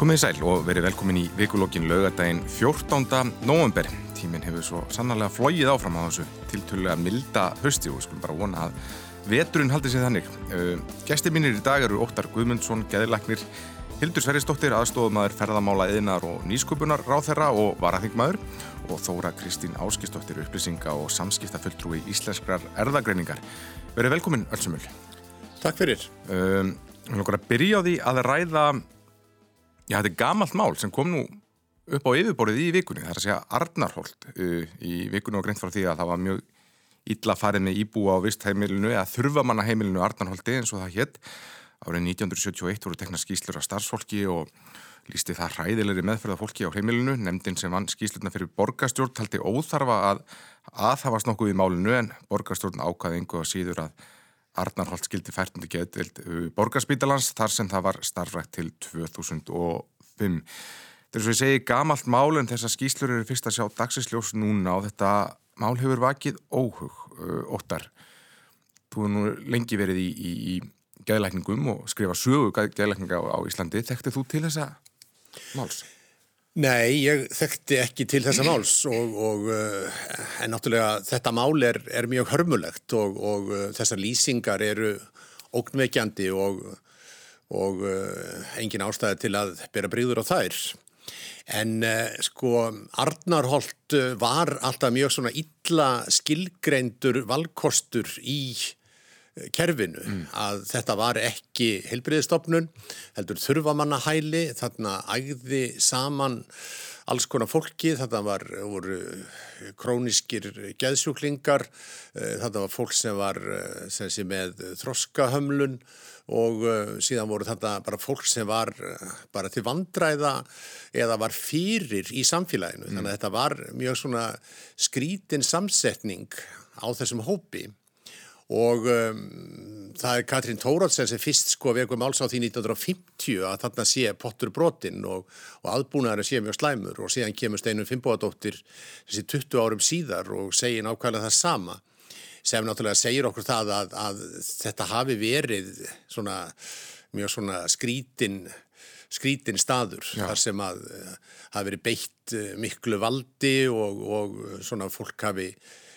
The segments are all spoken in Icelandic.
Komið sæl og verið velkomin í vikulókin laugadaginn 14. november. Tíminn hefur svo sannarlega flóið áfram á þessu tiltölulega milda hösti og skulum bara vona að veturinn haldi sig þannig. Uh, Gæstir mínir í dag eru Óttar Guðmundsson, Geðilagnir, Hildur Sverrisdóttir, aðstofumæður ferðamála eðinar og nýsköpunar ráþerra og varaþingmaður og Þóra Kristín Áskistóttir, upplýsinga og samskiptafulltrúi íslenskrar erðagreiningar. Verið velkomin öllsumul. Takk fyrir. Um, Já, þetta er gamalt mál sem kom nú upp á yfirborðið í vikunni, það er að segja Arnarholt uh, í vikunni og greint frá því að það var mjög illa farið með íbúa á vistheimilinu eða þurfamannaheimilinu Arnarholti eins og það hétt. Árið 1971 voru tekna skýslur af starfsfólki og lísti það hræðilegri meðferða fólki á heimilinu. Nemndin sem vann skýslurna fyrir borgastjórn taldi óþarfa að aðhafast nokkuð í málinu en borgastjórn ákvaði einhverja síður að Arnarholt skildi færtundi getild uh, borgarspítalans þar sem það var starfrækt til 2005. Þetta er svo ég segi gamalt mál en þessar skýslur eru fyrst að sjá dagsisljós núna og þetta mál hefur vakið óhug uh, óttar. Þú hefur nú lengi verið í, í, í gæðlækningum og skrifa sögu gæðlækninga á, Íslandi. Þekktið þú til þessa máls? Nei, ég þekkti ekki til þessa máls og, og uh, en náttúrulega þetta mál er, er mjög hörmulegt og, og uh, þessar lýsingar eru ógnveikjandi og, og uh, engin ástæði til að bera bríður á þær. En sko Arnarholt var alltaf mjög svona illa skilgreindur valkostur í kerfinu mm. að þetta var ekki helbriðistofnun, heldur þurfamannahæli, þarna ægði saman alls konar fólki, þetta var, voru króniskir geðsjúklingar, eh, þetta var fólk sem var eh, sem sé, með þroskahömlun og uh, síðan voru þetta bara fólk sem var bara til vandræða eða var fyrir í samfélaginu. Mm. Þannig að þetta var mjög svona skrítin samsetning á þessum hópi og um, það er Katrín Tórótsen sem fyrst sko veikum áls á því 1950 að þarna sé pottur brotinn og, og aðbúnaðar sé mjög slæmur og síðan kemur Steinun Fimboadóttir þessi 20 árum síðar og segir nákvæmlega það sama sem náttúrulega segir okkur það að, að þetta hafi verið svona mjög svona skrítin skrítin staður Já. þar sem að hafi verið beitt eh, miklu valdi og, og svona fólk hafi Eh,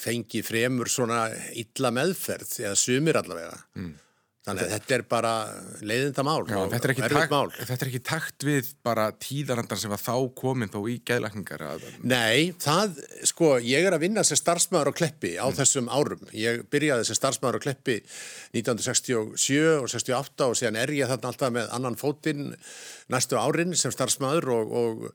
fengi fremur svona illa meðferð eða sumir allavega mm. þannig að þetta er bara leiðinda mál Já, þetta, er takt, mál þetta er ekki takt við bara tíðarandar sem var þá komin þó í geðlækningar að... Nei, það, sko, ég er að vinna sem starfsmæður á Kleppi á mm. þessum árum ég byrjaði sem starfsmæður á Kleppi 1967 og 68 og síðan er ég þarna alltaf með annan fótinn næstu árin sem starfsmæður og, og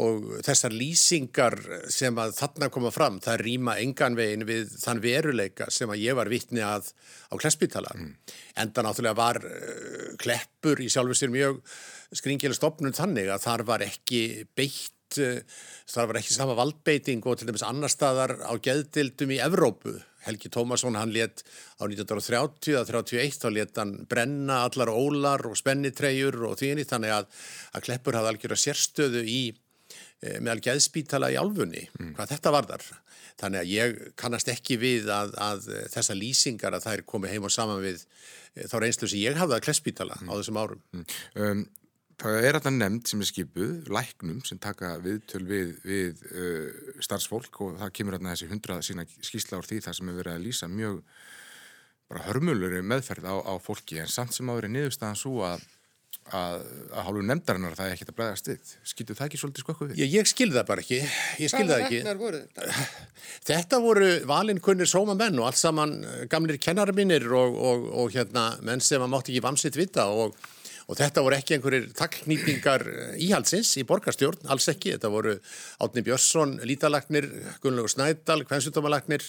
og þessar lýsingar sem að þarna koma fram, það rýma enganvegin við þann veruleika sem að ég var vittni að á Kleppspítala. Mm. Enda náttúrulega var uh, Kleppur í sjálfu sér mjög skringilega stopnum þannig að þar var ekki beitt, uh, þar var ekki sama valdbeiting og til dæmis annar staðar á geðdildum í Evrópu. Helgi Tómasson hann let á 1930 að 31 þá let hann brenna allar ólar og spennitreyjur og því þannig að, að Kleppur hafði algjör að sérstöðu í Eh, meðal geðspítala í álfunni, mm. hvað þetta varðar. Þannig að ég kannast ekki við að, að þessa lýsingar að það er komið heim og saman við eh, þá reynslu sem ég hafði að klesspítala mm. á þessum árum. Mm. Um, það er þetta nefnd sem er skipuð, læknum sem taka viðtöl við, við uh, starfsfólk og það kemur hérna þessi hundraða sína skísla ár því það sem er verið að lýsa mjög bara hörmulur meðferð á, á fólki en samt sem á verið niðurstaðan svo að að, að hálfu nefndarinnar það er ekkert að bregðast þitt. Skildu það ekki svolítið skokku við? Ég, ég skilði það bara ekki. Ég skilði það ekki. Voru þetta? Þetta voru valinkunnir sóma menn og allt saman eh, gamlir kennarar mínir og, og, og hérna, menn sem að mátti ekki vamsitt vita og Og þetta voru ekki einhverjir takknýtingar íhalsins í borgarstjórn, alls ekki. Þetta voru Átni Björnsson, Lítalagnir, Gunnlaugur Snædal, Kvensutómalagnir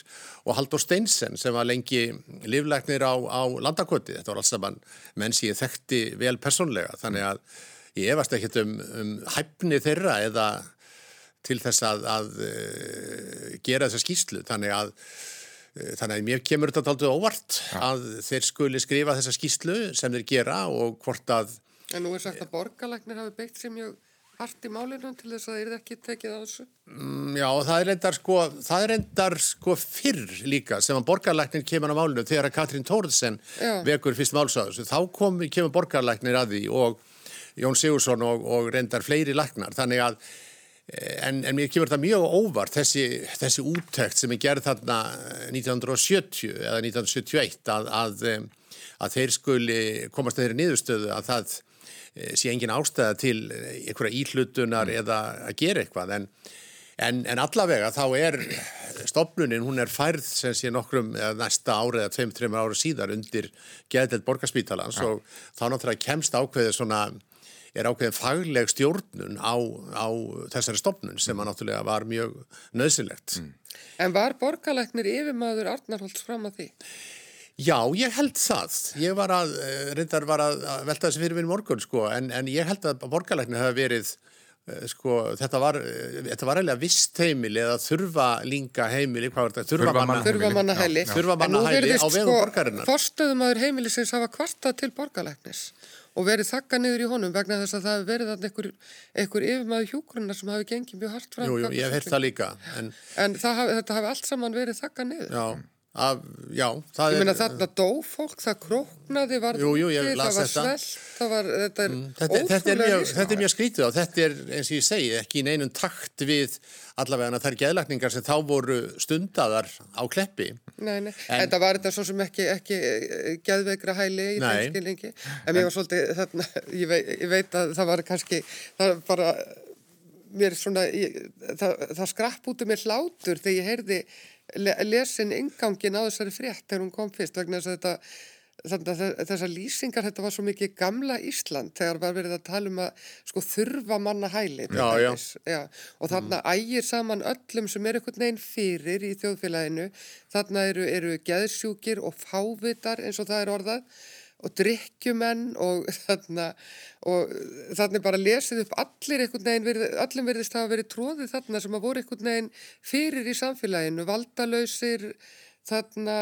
og Haldur Steinsen sem var lengi livlagnir á, á landakoti. Þetta voru alls saman menn sem ég þekkti vel personlega. Þannig að ég efast ekki um, um hæfni þeirra eða til þess að, að uh, gera þessa skýslu. Þannig að Eh, þannig að mér kemur þetta aldrei óvart ja. að þeir skuli skrifa þessa skýslu sem þeir gera og hvort að... En nú er sagt að borgarleiknir hafi beitt sem mjög hart í málinu til þess að þeir ekki tekið á þessu. Mm, já, það er endar sko, er sko fyrr líka sem að borgarleiknir kemur á málinu þegar að Katrín Tórðsen vekur fyrst málsáðus. Þá kom, kemur borgarleiknir að því og Jón Sigursson og, og reyndar fleiri læknar. Þannig að En, en mér kemur þetta mjög óvart þessi, þessi úttekt sem er gerð þarna 1970 eða 1971 að, að, að þeir skuli komast að þeirri niðurstöðu að það eh, sé engin ástæða til einhverja íhlutunar mm. eða að gera eitthvað en, en, en allavega þá er stopnunin, hún er færð sem sé nokkrum næsta ári eða tveim, trefum ári síðar undir geðdelt borgarspítalans ja. og þá náttúrulega kemst ákveðið svona er ákveðin fagleg stjórnun á, á þessari stopnun sem að náttúrulega var mjög nöðsynlegt. Mm. En var borgarleiknir yfirmaður Arnarholtz fram að því? Já, ég held það. Ég var að, eh, reyndar var að velta þessi fyrir minn morgun sko, en, en ég held að borgarleiknir hafa verið eh, Sko, þetta var, eh, þetta var eiginlega vist heimili eða þurfa linga heimili, hvað var þetta? Þurfa manna, þurfa manna heili. Þurfa manna heili á vegum sko, borgarinnar. Forstöðumæður heimili sem hafa kvartað til borgarleiknis og verið þakka niður í honum vegna þess að það hefur verið einhver, einhver yfirmaður hjúgrunnar sem hafi gengið mjög hardt frá. Jú, jú, ég hef hert það líka. En, en það þetta hafi allt saman verið þakka niður. Já, Af, já, það ég meina þarna dó fólk, það króknaði, var jú, jú, það var svelt, það var, þetta er mm, þetta, er mjög, þetta er mjög skrítið og þetta er eins og ég segi ekki í neinum takt við allavega þær geðlækningar sem þá voru stundadar á kleppi. Nei, nei, en, en það var þetta svo sem ekki, ekki eh, geðveikra hæli í þeim skilningi, en mér var svolítið þarna, ég veit, ég veit að það var kannski, það var bara, mér svona, ég, það, það skrapp út um mér hlátur þegar ég heyrði lesin ingangin á þessari frétt þegar hún kom fyrst vegna þess að þetta þessar lýsingar, þetta var svo mikið gamla Ísland þegar var verið að tala um að sko þurfa manna hæli já, já. Já, og þarna mm. ægir saman öllum sem er einhvern veginn fyrir í þjóðfélaginu þarna eru, eru geðsjúkir og fávitar eins og það er orðað og drikkjumenn og þarna og þarna bara lesið upp allir einhvern veginn, verið, allir verðist hafa verið tróðið þarna sem að voru einhvern veginn fyrir í samfélaginu, valdalausir þarna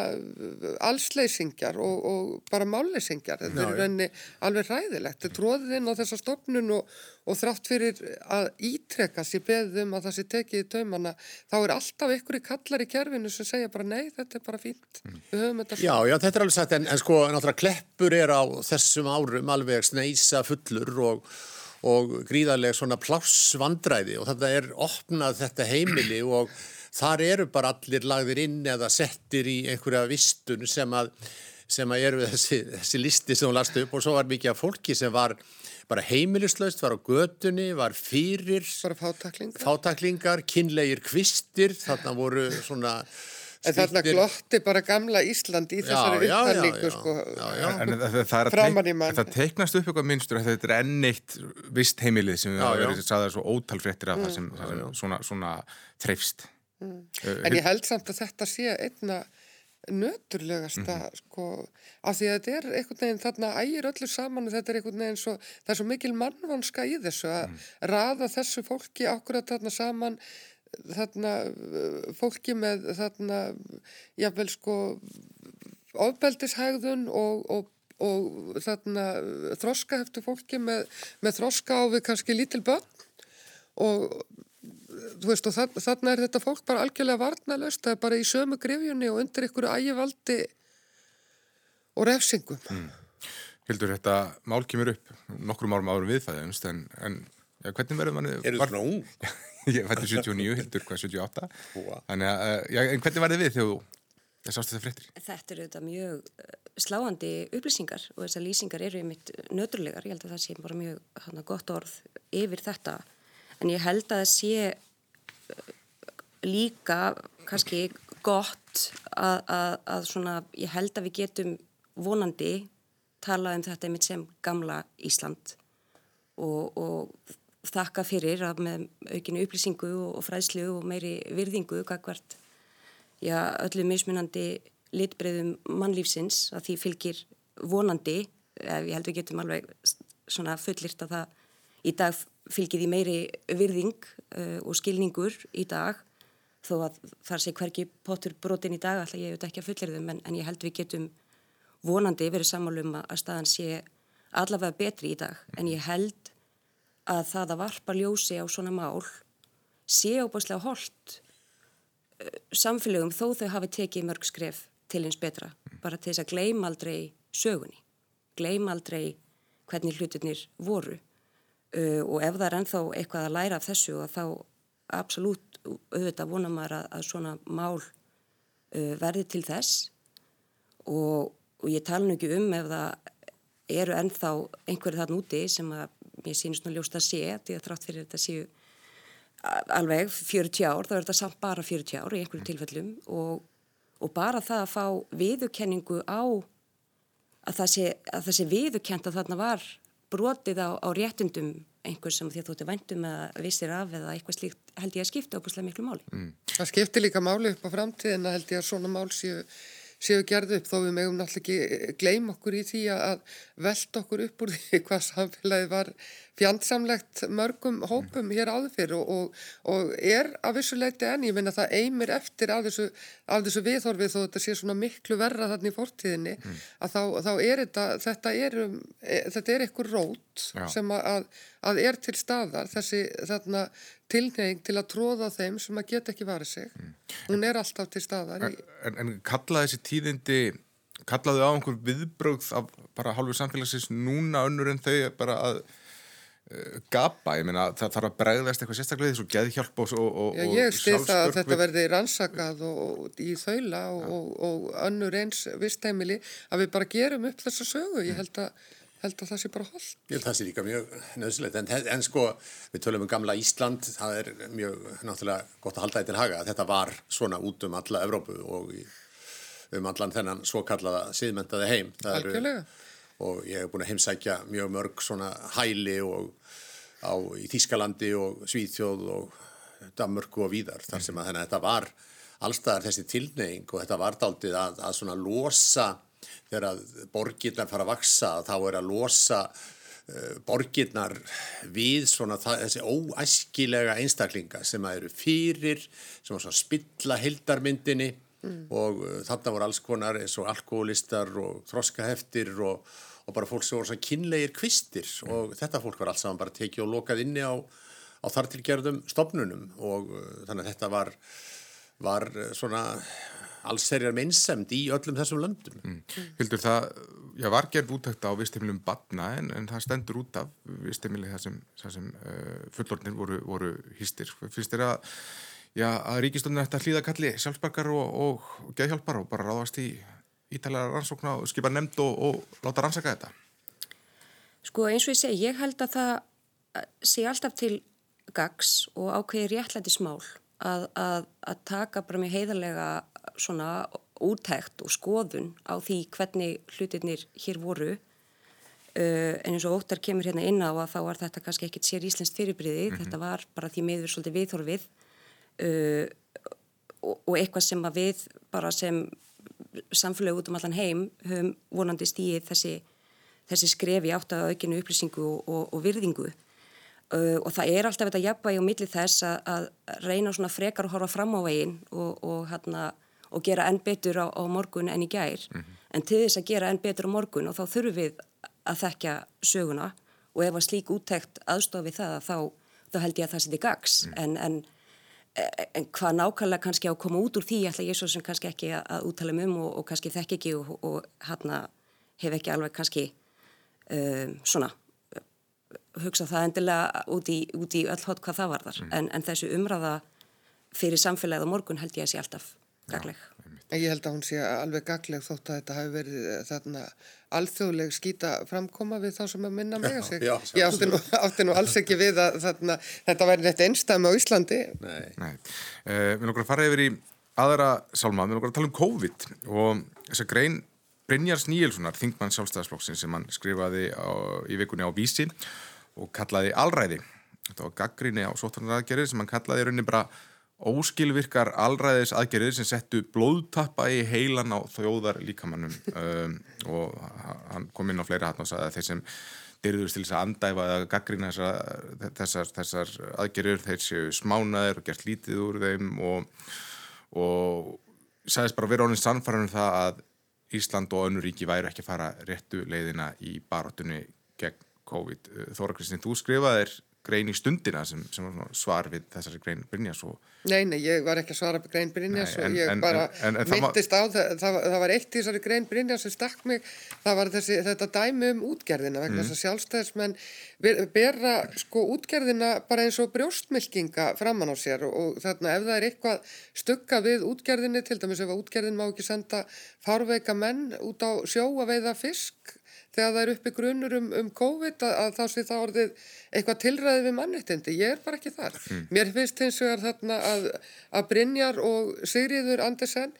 allsleysingjar og, og bara máleysingjar þetta er reyni alveg ræðilegt þetta tróðið inn á þessa stopnun og, og þrátt fyrir að ítrekka sér beðum að það sé tekið í taumana þá er alltaf ykkur í kallar í kerfinu sem segja bara nei, þetta er bara fínt. Mm. við höfum þetta Já, já, þetta er alveg sagt en, en sko, náttúrulega kleppur er á þessum árum alveg sneisa fullur og og gríðarlega svona plássvandræði og þetta er opnað þetta heimili og þar eru bara allir lagðir inn eða settir í einhverja vistun sem að, sem að eru þessi, þessi listi sem hún lastu upp og svo var mikið af fólki sem var bara heimilislaust, var á götunni, var fyrir fátaklingar. fátaklingar, kynlegir kvistir, þarna voru svona En þarna glotti bara gamla Ísland í þessari upptalningu sko, framann í mann. Það teiknast upp eitthvað minnstur að þetta er ennitt vist heimilið sem við hafa verið að sagða svo ótalfréttir að það sem, það sem svona, svona þreifst. Mm. En ég held samt að þetta sé einna nöturlegasta mm -hmm. sko, af því að þetta er einhvern veginn þarna ægir öllu saman og þetta er einhvern veginn svo, það er svo mikil mannvanska í þessu að mm. raða þessu fólki akkurat þarna saman þarna fólki með þarna jáfnvel sko ofbeldishægðun og, og, og þarna þroskaheftu fólki með, með þroska á við kannski lítil börn og þú veist og þann, þannig er þetta fólk bara algjörlega varnalöst, það er bara í sömu grifjunni og undir einhverju ægivaldi og refsingum mm. Hildur, þetta mál kemur upp nokkrum árum árum við það en, en ja, hvernig verður manni Er þetta svona ung? Ég fætti 79, Hildur hvað 78 Þannig að, eh, ja, en hvernig þið við þegar þú Það sást þetta fréttir? Þetta eru þetta mjög eh, sláandi upplýsingar og þessar lýsingar eru mitt nöturlegar. Ég held að það sé bara mjög hana, gott orð yfir þetta. En ég held að það sé líka kannski gott að, að, að svona, ég held að við getum vonandi tala um þetta einmitt sem gamla Ísland og, og þakka fyrir að með aukinu upplýsingu og fræðslu og meiri virðingu kakvart já, öllu mismunandi litbreyðum mannlífsins að því fylgir vonandi, ég held við getum alveg svona fullirt að það í dag fylgir því meiri virðing uh, og skilningur í dag. Þó að þar sé hverki potur brotin í dag alltaf ég auðvitað ekki að fullir þau en, en ég held við getum vonandi verið sammálum að staðan sé allavega betri í dag. En ég held að það að varpa ljósi á svona mál sé óbáslega holdt uh, samfélögum þó þau hafi tekið mörg skref til eins betra. Bara til þess að gleima aldrei sögunni. Gleima aldrei hvernig hlutinir voru uh, og ef það er ennþá eitthvað að læra af þessu og þá absolutt auðvitað vonar maður að, að svona mál uh, verði til þess. Og, og ég tala nú ekki um ef það eru ennþá einhverju þarna úti sem að mér sínist nú ljóst að sé því að þrátt fyrir þetta séu alveg 40 ár, þá er þetta samt bara 40 ár í einhverjum tilfellum. Og, og bara það að fá viðurkenningu á að það sé, sé viðurkent að þarna var brotið á, á réttundum einhver sem því að þú ætti væntum að vissir af eða eitthvað slíkt held ég að skipta okkur miklu máli. Mm. Það skiptir líka máli upp á framtíðina held ég að svona mál séu séu gerð upp þó við megum náttúrulega ekki gleym okkur í því að velta okkur upp úr því hvað samfélagi var fjandsamlegt mörgum hópum hér áður fyrir og, og, og er af þessu leiti en ég minna það eimir eftir af þessu, af þessu viðhorfið þó þetta sé svona miklu verra þarna í fortíðinni mm. að þá, þá er þetta, þetta er, um, e, þetta er eitthvað rót Já. sem að, að er til staðar þessi þarna tilneying til að tróða þeim sem að geta ekki varið sig. Mm. Hún er alltaf til staðar. En, en, en kallaði þessi tíðindi, kallaði á einhver viðbrögð af bara hálfur samfélagsins núna önnur en þau bara að uh, gapa, ég meina það þarf að bregðast eitthvað sérstaklega því svo geðhjálp og, og, og Já, ég stið það að þetta verði rannsakað og í þaula og, og önnur eins vistheimili að við bara gerum upp þessa sögu. Ég held að held að það sé bara hold. Ég held að það sé líka mjög nöðsilegt, en, en sko við tölum um gamla Ísland, það er mjög náttúrulega gott að halda þetta til haga að þetta var svona út um alla Evrópu og um allan þennan svo kallaða síðmentaði heim. Algjörlega. Og ég hef búin að heimsækja mjög mörg svona hæli og á, í Þískalandi og Svíþjóð og Danmörku og víðar, þar sem að þetta var allstaðar þessi tilneying og þetta var daldið að, að svona losa þegar borgirnar fara að vaksa þá er að losa uh, borgirnar við svona það, þessi óæskilega einstaklinga sem að eru fyrir, sem að spilla hildarmyndinni mm. og uh, þarna voru alls konar eins og alkoholistar og þroskaheftir og, og bara fólk sem voru svona kynlegir kvistir mm. og þetta fólk var alls saman bara tekið og lokað inni á, á þartilgerðum stopnunum og uh, þannig að þetta var, var svona allserjar meinsemd í öllum þessum löndum. Mm. Hildur það, já var gerð útækt á vistimilum badna en, en það stendur út af vistimili það sem, sem uh, fullornir voru, voru hýstir. Fyrst er að, já, að ríkistöndin ætti að hlýðakalli sjálfsbarkar og, og, og geðhjálpar og bara ráðast í ítalega rannsókna og skipa nefnd og, og láta rannsaka þetta. Sko eins og ég segi, ég held að það sé alltaf til gags og ákveði réttlæti smál að, að, að taka bara með heiðarlega svona útækt og skoðun á því hvernig hlutirnir hér voru. Uh, en eins og óttar kemur hérna inn á að þá var þetta kannski ekkit sér íslenskt fyrirbriði, mm -hmm. þetta var bara því miður svolítið viðþorfið uh, og, og eitthvað sem að við bara sem samfélög út um allan heim höfum vonandi stíið þessi, þessi skrefi átt að aukinu upplýsingu og, og, og virðingu. Uh, og það er alltaf þetta jafnvægi á milli þess að, að reyna svona frekar að horfa fram á veginn og, og, hérna, og gera enn betur á, á morgun enn í gær mm -hmm. en til þess að gera enn betur á morgun og þá þurfum við að þekkja söguna og ef að slík úttækt aðstofi það þá, þá held ég að það seti gags mm. en, en, en hvað nákvæmlega kannski á að koma út úr því ætla ég svo sem kannski ekki að, að úttala um og, og kannski þekk ekki og hérna hef ekki alveg kannski um, svona hugsa það endilega út í, út í öll hot hvað það var þar mm. en, en þessu umræða fyrir samfélagið á morgun held ég að sé alltaf gagleg. Já, ég held að hún sé alveg gagleg þótt að þetta hafi verið eh, þarna alþjóðleg skýta framkoma við þá sem að minna mig að já, ég átti nú, átti nú alls ekki við að þarna, þetta væri neitt einstæmi á Íslandi. Nei. Nei. Uh, við okkur að fara yfir í aðra sálma, við okkur að tala um COVID og þess að grein Brynjars Níelssonar, þingmann sjálfstæðarsflokksinn sem hann skrifaði á, í vikunni á Vísi og kallaði Alræði. Þetta var gaggrinni á sótvarnaraðgerðir sem hann kallaði rauninni bara óskilvirkar alræðis aðgerðir sem settu blóðtappa í heilan á þjóðar líkamannum um, og hann kom inn á fleira hann og sagði að þeir sem dyrðust til þess að andæfa eða gaggrina þessar, þessar, þessar aðgerðir þeir séu smánaðir og gert lítið úr þeim og, og sagðist bara vera ánins sannfæranum það að Ísland og önnu ríki væri ekki að fara réttu leiðina í baróttunni gegn COVID. Þóra Kristinn, þú skrifaðir grein í stundina sem, sem svar við þessari grein Brynjas og Nei, nei, ég var ekki að svara på grein Brynjas Nei, en- og ég en- bara en- myndist á það, það, það var eitt í þessari grein Brynjas sem stakk mig, það var þessi, þetta dæmi um útgerðina vegna þess að sjálfstæðismenn ver- bera sko útgerðina bara eins og brjóstmylkinga framann á sér og, og þarna ef það er eitthvað stugga við útgerðinni, til dæmis ef að útgerðin má ekki senda fárveika menn út á sjó að veiða fisk þegar það er uppi grunur um, um COVID að, að þá sé það orðið eitthvað tilræði við mannréttindi. Ég er bara ekki þar. Mér finnst hins vegar þarna að, að Brynjar og Sigriður Andersen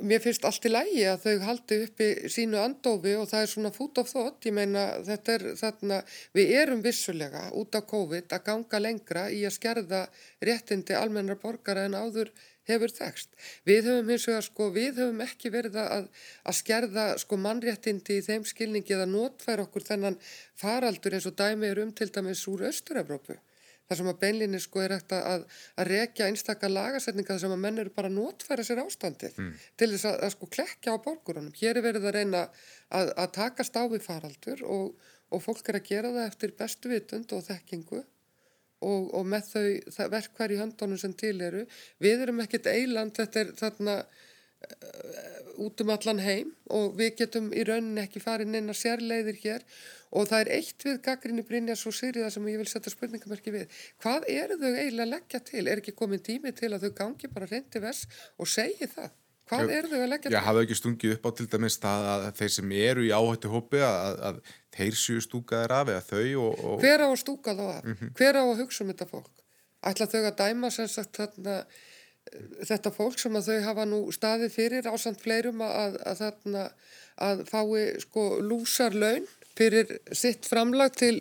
mér finnst allt í lægi að þau haldi uppi sínu andófi og það er svona food of thought, ég meina þetta er þarna, við erum vissulega út af COVID að ganga lengra í að skerða réttindi almennar borgara en áður hefur þekst. Við höfum hins vegar sko, við höfum ekki verið að, að skerða sko mannréttindi í þeim skilningi eða notfæra okkur þennan faraldur eins og dæmi er um til dæmis úr Östur-Evrópu þar sem að beinlinni sko er eftir að, að rekja einstakar lagasetninga þar sem að menn eru bara að notfæra sér ástandið til þess að, að sko klekja á borgurunum. Hér er verið að reyna að, að takast á við faraldur og, og fólk er að gera það eftir bestu vitund og þekkingu og, og með þau það verkvar í höndunum sem til eru. Við erum ekkert eiland, þetta er þarna uh, út um allan heim og við getum í rauninni ekki farið neina sérleiðir hér og það er eitt við gaggrinni Brynjas og Sýriða sem ég vil setja spurningamerki við. Hvað eru þau eiginlega að leggja til? Er ekki komin tími til að þau gangi bara reyndi vers og segi það? Hvað eru þau að leggja Já, til? hafa ekki stungið upp á til dæmis það að þeir sem eru í áhættu hópi að, að þeir séu stúkaðir af eða þau og, og Hver á að stúka þá af? Hver á að hugsa um þetta fólk? Ætla þau að dæma sagt þarna, eh, þetta fólk sem að þau hafa nú staðið fyrir ásand fleirum að, að, þarna, að fái sko lúsar laun fyrir sitt framlag til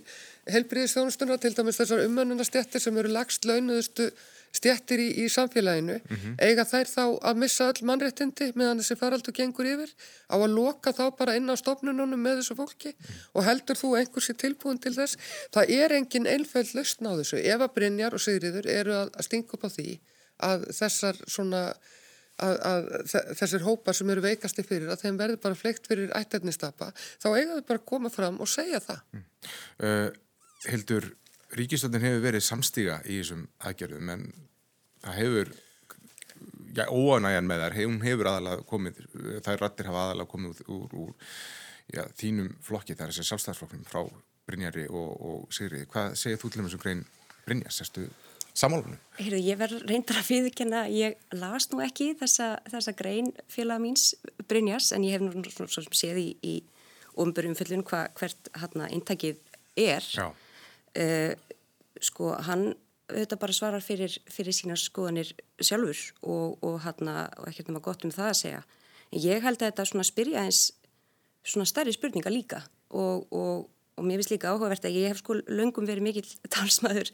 helbriðistjónustuna, til dæmis þessar umönnunastjættir sem eru lagst launuðustu stjættir í, í samfélaginu, eiga þær þá að missa öll mannréttindi meðan þessi faraldur gengur yfir, á að loka þá bara inn á stofnununum með þessu fólki og heldur þú einhversi tilbúin til þess? Það er engin einföld lausn á þessu. Ef að Brynjar og Sigriður eru að, að stinga upp á því að þessar svona að, að þe- þessir hópar sem eru veikasti fyrir að þeim verður bara fleikt fyrir ættarnistapa, þá eiga þau bara að koma fram og segja það. uh, Hildur, ríkistöndin hefur verið samstíga í þessum aðgerðum en það hefur já, óanægjan með þær, hún hefur aðalega komið, þær rattir hafa aðalega komið úr, úr, já, þínum flokki, það er þessi sjálfstæðsflokknum frá Brynjari og, og Sigriði. Hvað segir þú til þessum grein Brynjar, sérstu samálunum? Heyrðu, ég verð reyndar að viðkjanna, ég las nú ekki þessa, þessa grein félaga míns Brynjars en ég hef nú svo svo sem séð í, í ombyrjum fyllun hva, hvert hérna intakið er. Já. Uh, sko, hann auðvitað bara svarar fyrir, fyrir sína skoðanir sjálfur og, og, hérna, og ekkert nema gott um það að segja. En ég held að þetta svona spyrja eins svona stærri spurninga líka og, og, og mér finnst líka áhugavert að ég hef sko löngum verið mikill talsmaður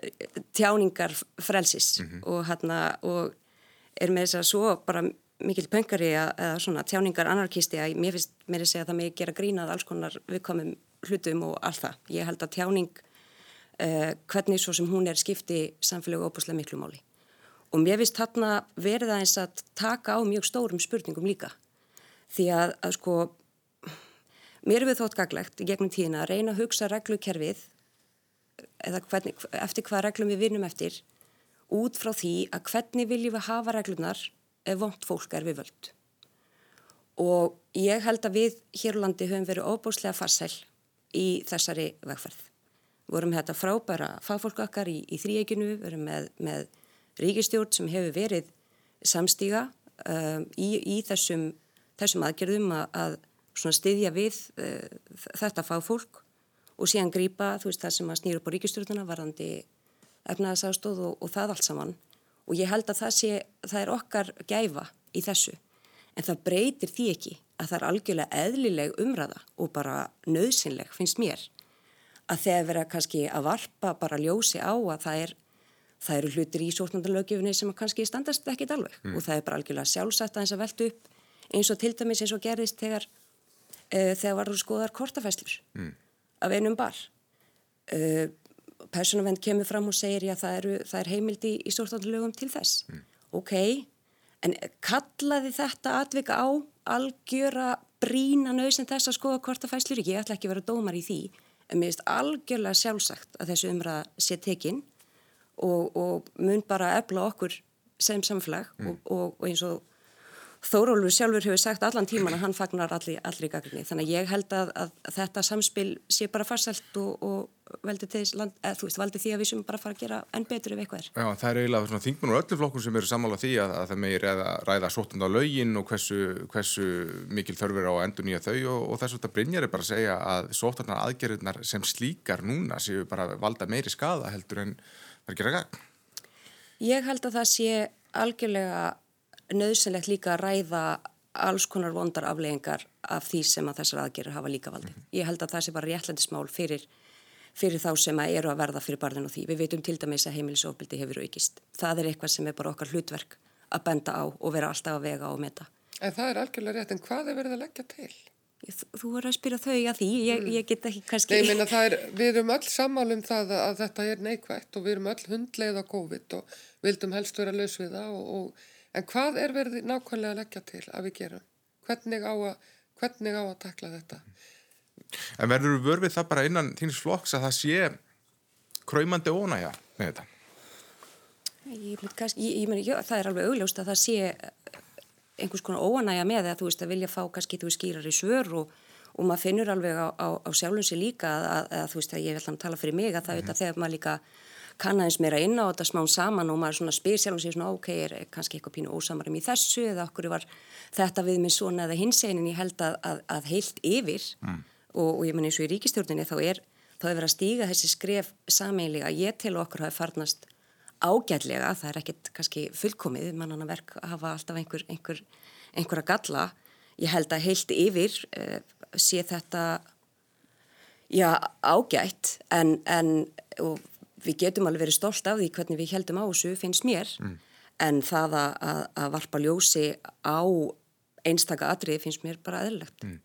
eh, tjáningar frelsis og hérna og er með þess að svo bara mikill pöngari að, að svona tjáningar anarkisti að mér finnst mér að segja að það mig gera grínað alls konar viðkomum hlutum og allt það. Ég held að tjáning uh, hvernig svo sem hún er skipti samfélögu óbúslega miklu máli. Og mér finnst þarna verið aðeins að taka á mjög stórum spurningum líka. Því að, að sko, mér er við þótt gaglegt í gegnum tíðina að reyna að hugsa reglukerfið eða hvernig, eftir hvað reglum við vinnum eftir út frá því að hvernig viljum við hafa reglunar ef vont fólk er við völd. Og ég held að við hér á landi höfum verið óbúslega farsæl í þessari vegferð. Við vorum þetta frábæra fagfólk okkar í, í þrýeginu, við vorum með, með ríkistjórn sem hefur verið samstíga um, í, í þessum, þessum aðgerðum að, að styðja við uh, þetta fagfólk og síðan grýpa það sem að snýra upp á ríkistjórnuna varðandi efnaðasástóð og, og það allt saman. Og ég held að það, sé, það er okkar gæfa í þessu. En það breytir því ekki að það er algjörlega eðlileg umræða og bara nöðsynleg finnst mér að þegar vera kannski að varpa bara ljósi á að það er það eru hlutir í sóknandalögjöfunni sem kannski standast ekkit alveg mm. og það er bara algjörlega sjálfsagt að eins að velta upp eins og til dæmis eins og gerðist þegar uh, þegar varu skoðar kortafæslur mm. af einum bar uh, personavend kemur fram og segir já það, eru, það er heimildi í, í sóknandalögum til þess mm. ok, en kallaði þetta atvika á algjöra brína nöðsinn þess að skoða kortafæslur ég ætla ekki að vera dómar í því en mér finnst algjörlega sjálfsagt að þessu umræða sé tekinn og, og mun bara efla okkur sem samfélag mm. og, og, og eins og Þórólfur sjálfur hefur sagt allan tíman að hann fagnar allir, allir í gagni. Þannig að ég held að, að þetta samspil sé bara farsælt og, og veldi, land, eð, veist, veldi því að við sem bara fara að gera enn betur ef eitthvað er. Já, það er eiginlega svona þingminn og öllu flokkur sem eru sammála því að, að það meir ræða, ræða sótund á laugin og hversu, hversu mikil þörfur á endur nýja þau og, og þess að þetta Brynjar er bara að segja að sótundan aðgerðunar sem slíkar núna séu bara valda meiri skada heldur en er að gera gagn. Ég held að það sé algjörlega nöðsynlegt líka að ræða alls konar vondar afleggingar af því sem að þessar aðgerður hafa líka valdi. Mm -hmm. Ég held að það sé bara réttlændismál fyrir, fyrir þá sem að eru að verða fyrir barðin og því. Við veitum til dæmis að heimilisofbildi hefur aukist. Það er eitthvað sem er bara okkar hlutverk að benda á og vera alltaf að vega og meta. En það er algjörlega rétt, en hvað er verið að leggja til? Þú verður að spyrja þau að því, ég, ég get ekki kannski... Nei, minna, er, við erum öll sammálum það að þetta er neikvægt og við erum öll hundleið á COVID og vildum helst vera laus við það og, og En hvað er verið nákvæmlega að leggja til að við gerum? Hvernig á að, hvernig á að takla þetta? En verður við vörfið það bara innan þínus flokks að það sé kræmandi ónægja með þetta? Ég, kannski, ég, ég meni, já, það er alveg augljóst að það sé einhvers konar óanægja með það, þú veist, að vilja fá kannski þú skýrar í svör og, og maður finnur alveg á, á, á sjálfum sér líka að, að, að þú veist, að ég vil hann tala fyrir mig að það mm -hmm. auðvitað þegar maður líka kannaðins meira inn á þetta smán saman og maður svona spyr sjálf og segir svona ok, er kannski eitthvað pínu ósamarum í þessu eða okkur var þetta við með svona eða hins einin ég held að, að, að heilt yfir mm. og, og ég menn eins og í ríkistjórninni þá er þá er verið að stíga þessi skref sameinlega, ég til okkur hafi farnast ágætlega, það er ekkit kannski fullkomið, mannan að verk að hafa alltaf einhver, einhver, einhver að galla. Ég held að heilt yfir uh, sé þetta já, ágætt. En, en og við getum alveg verið stolt af því hvernig við heldum á þessu finnst mér mm. en það að, að varpa ljósi á einstaka atrið finnst mér bara aðlilegt. Mm.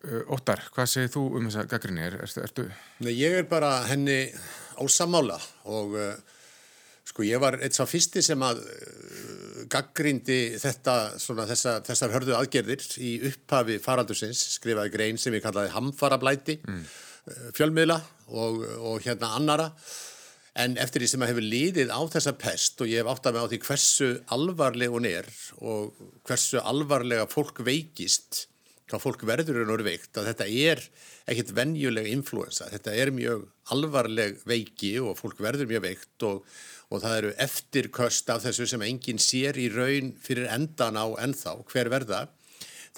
Uh, Óttar, hvað segir þú um þessa gaggrinni? Er, er, ertu... Nei, ég er bara henni á samála og uh, sko ég var eitt sá fyrsti sem að uh, gaggrindi þetta, svona, þessa, þessar hörðu aðgerðir í upphafi faraldusins, skrifaði grein sem ég kallaði hamfarablæti mm fjölmiðla og, og hérna annara. En eftir því sem að hefur liðið á þessa pest og ég hef átt að með á því hversu alvarleg hún er og hversu alvarlega fólk veikist hvað fólk verður en orður veikt að þetta er ekkit venjuleg influensa, þetta er mjög alvarleg veiki og fólk verður mjög veikt og, og það eru eftirköst af þessu sem enginn sér í raun fyrir endan á ennþá. Hver verða?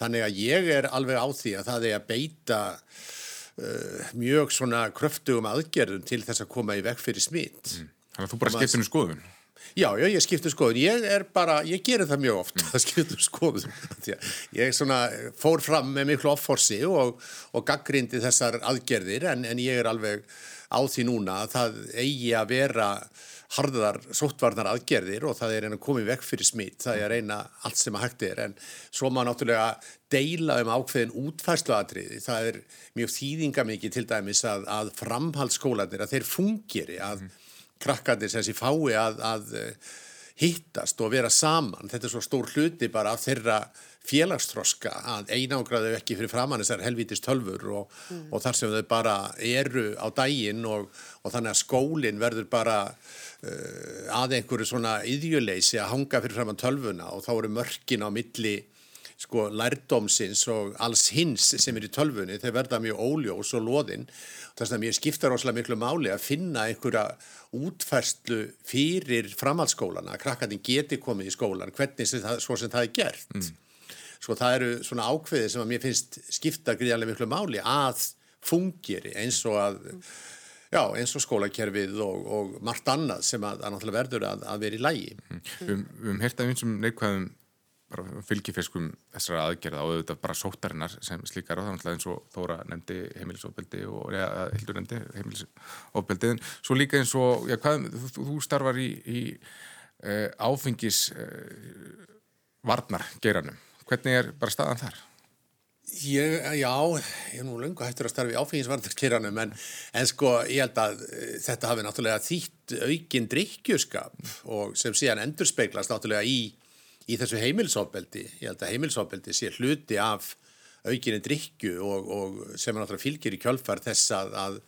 Þannig að ég er alveg á því að það er að beita uh, mjög svona kröftugum aðgerðum til þess að koma í vekk fyrir smitt. Mm. Þannig að þú bara skiptir um skoðun? Já, já, ég skiptir um skoðun. Ég er bara, ég gerir það mjög oft mm. að skiptir um skoðun. ég svona fór fram með miklu offorsi og, og gaggrindi þessar aðgerðir en, en ég er alveg á því núna að það eigi að vera harðar sóttvarnar aðgerðir og það er einn að koma í vekk fyrir smitt, það er eina allt sem að hægt er. En svo má náttúrulega deila um ákveðin útfærsluatriði, það er mjög þýðingamikið til dæmis að, að framhaldsskólanir að þeir fungeri að mm. krakkandir sem sé fái að, að eh, hittast og vera saman, þetta er svo stór hluti bara af þeirra félagstroska að einágraðu ekki fyrir framann þessar helvítist tölfur og, mm. og þar sem þau bara eru á daginn og, og þannig að skólinn verður bara uh, að einhverju svona yðjuleysi að hanga fyrir framann tölfuna og þá eru mörkin á milli sko lærdómsins og alls hins sem er í tölfunni, þeir verða mjög óljós og loðinn. Þess að mér skiptar óslega miklu máli að finna einhverja útfærslu fyrir framhaldsskólana, að krakkandin geti komið í skólan, hvernig sem það, svo sem það er gert. Mm. Sko það eru svona ákveði sem að mér finnst skipta gríðarlega miklu máli að fungeri eins og að, já eins og skólakerfið og, og margt annað sem að, að náttúrulega verður að, að vera í lægi. Mm. Við höfum hérta einsum neikvæðum fylgifiskum þessara aðgerða og auðvitað bara sótarinnar sem slíkar og það er eins og Þóra nefndi heimilisofbildi og ja, Hildur nefndi heimilisofbildi en svo líka eins og, já hvað, þú, þú starfar í, í uh, áfengis uh, varnar geranum Hvernig er bara staðan þar? Ég, já, ég er nú lunga hættur að starfi áfengisvartarkiranum en, en sko ég held að uh, þetta hafi náttúrulega þýtt aukinn drikkjuskap og sem síðan endur speiklast náttúrulega í, í þessu heimilsofbeldi. Ég held að heimilsofbeldi sé hluti af aukinni drikju og, og sem náttúrulega fylgir í kjölfar þess að, að,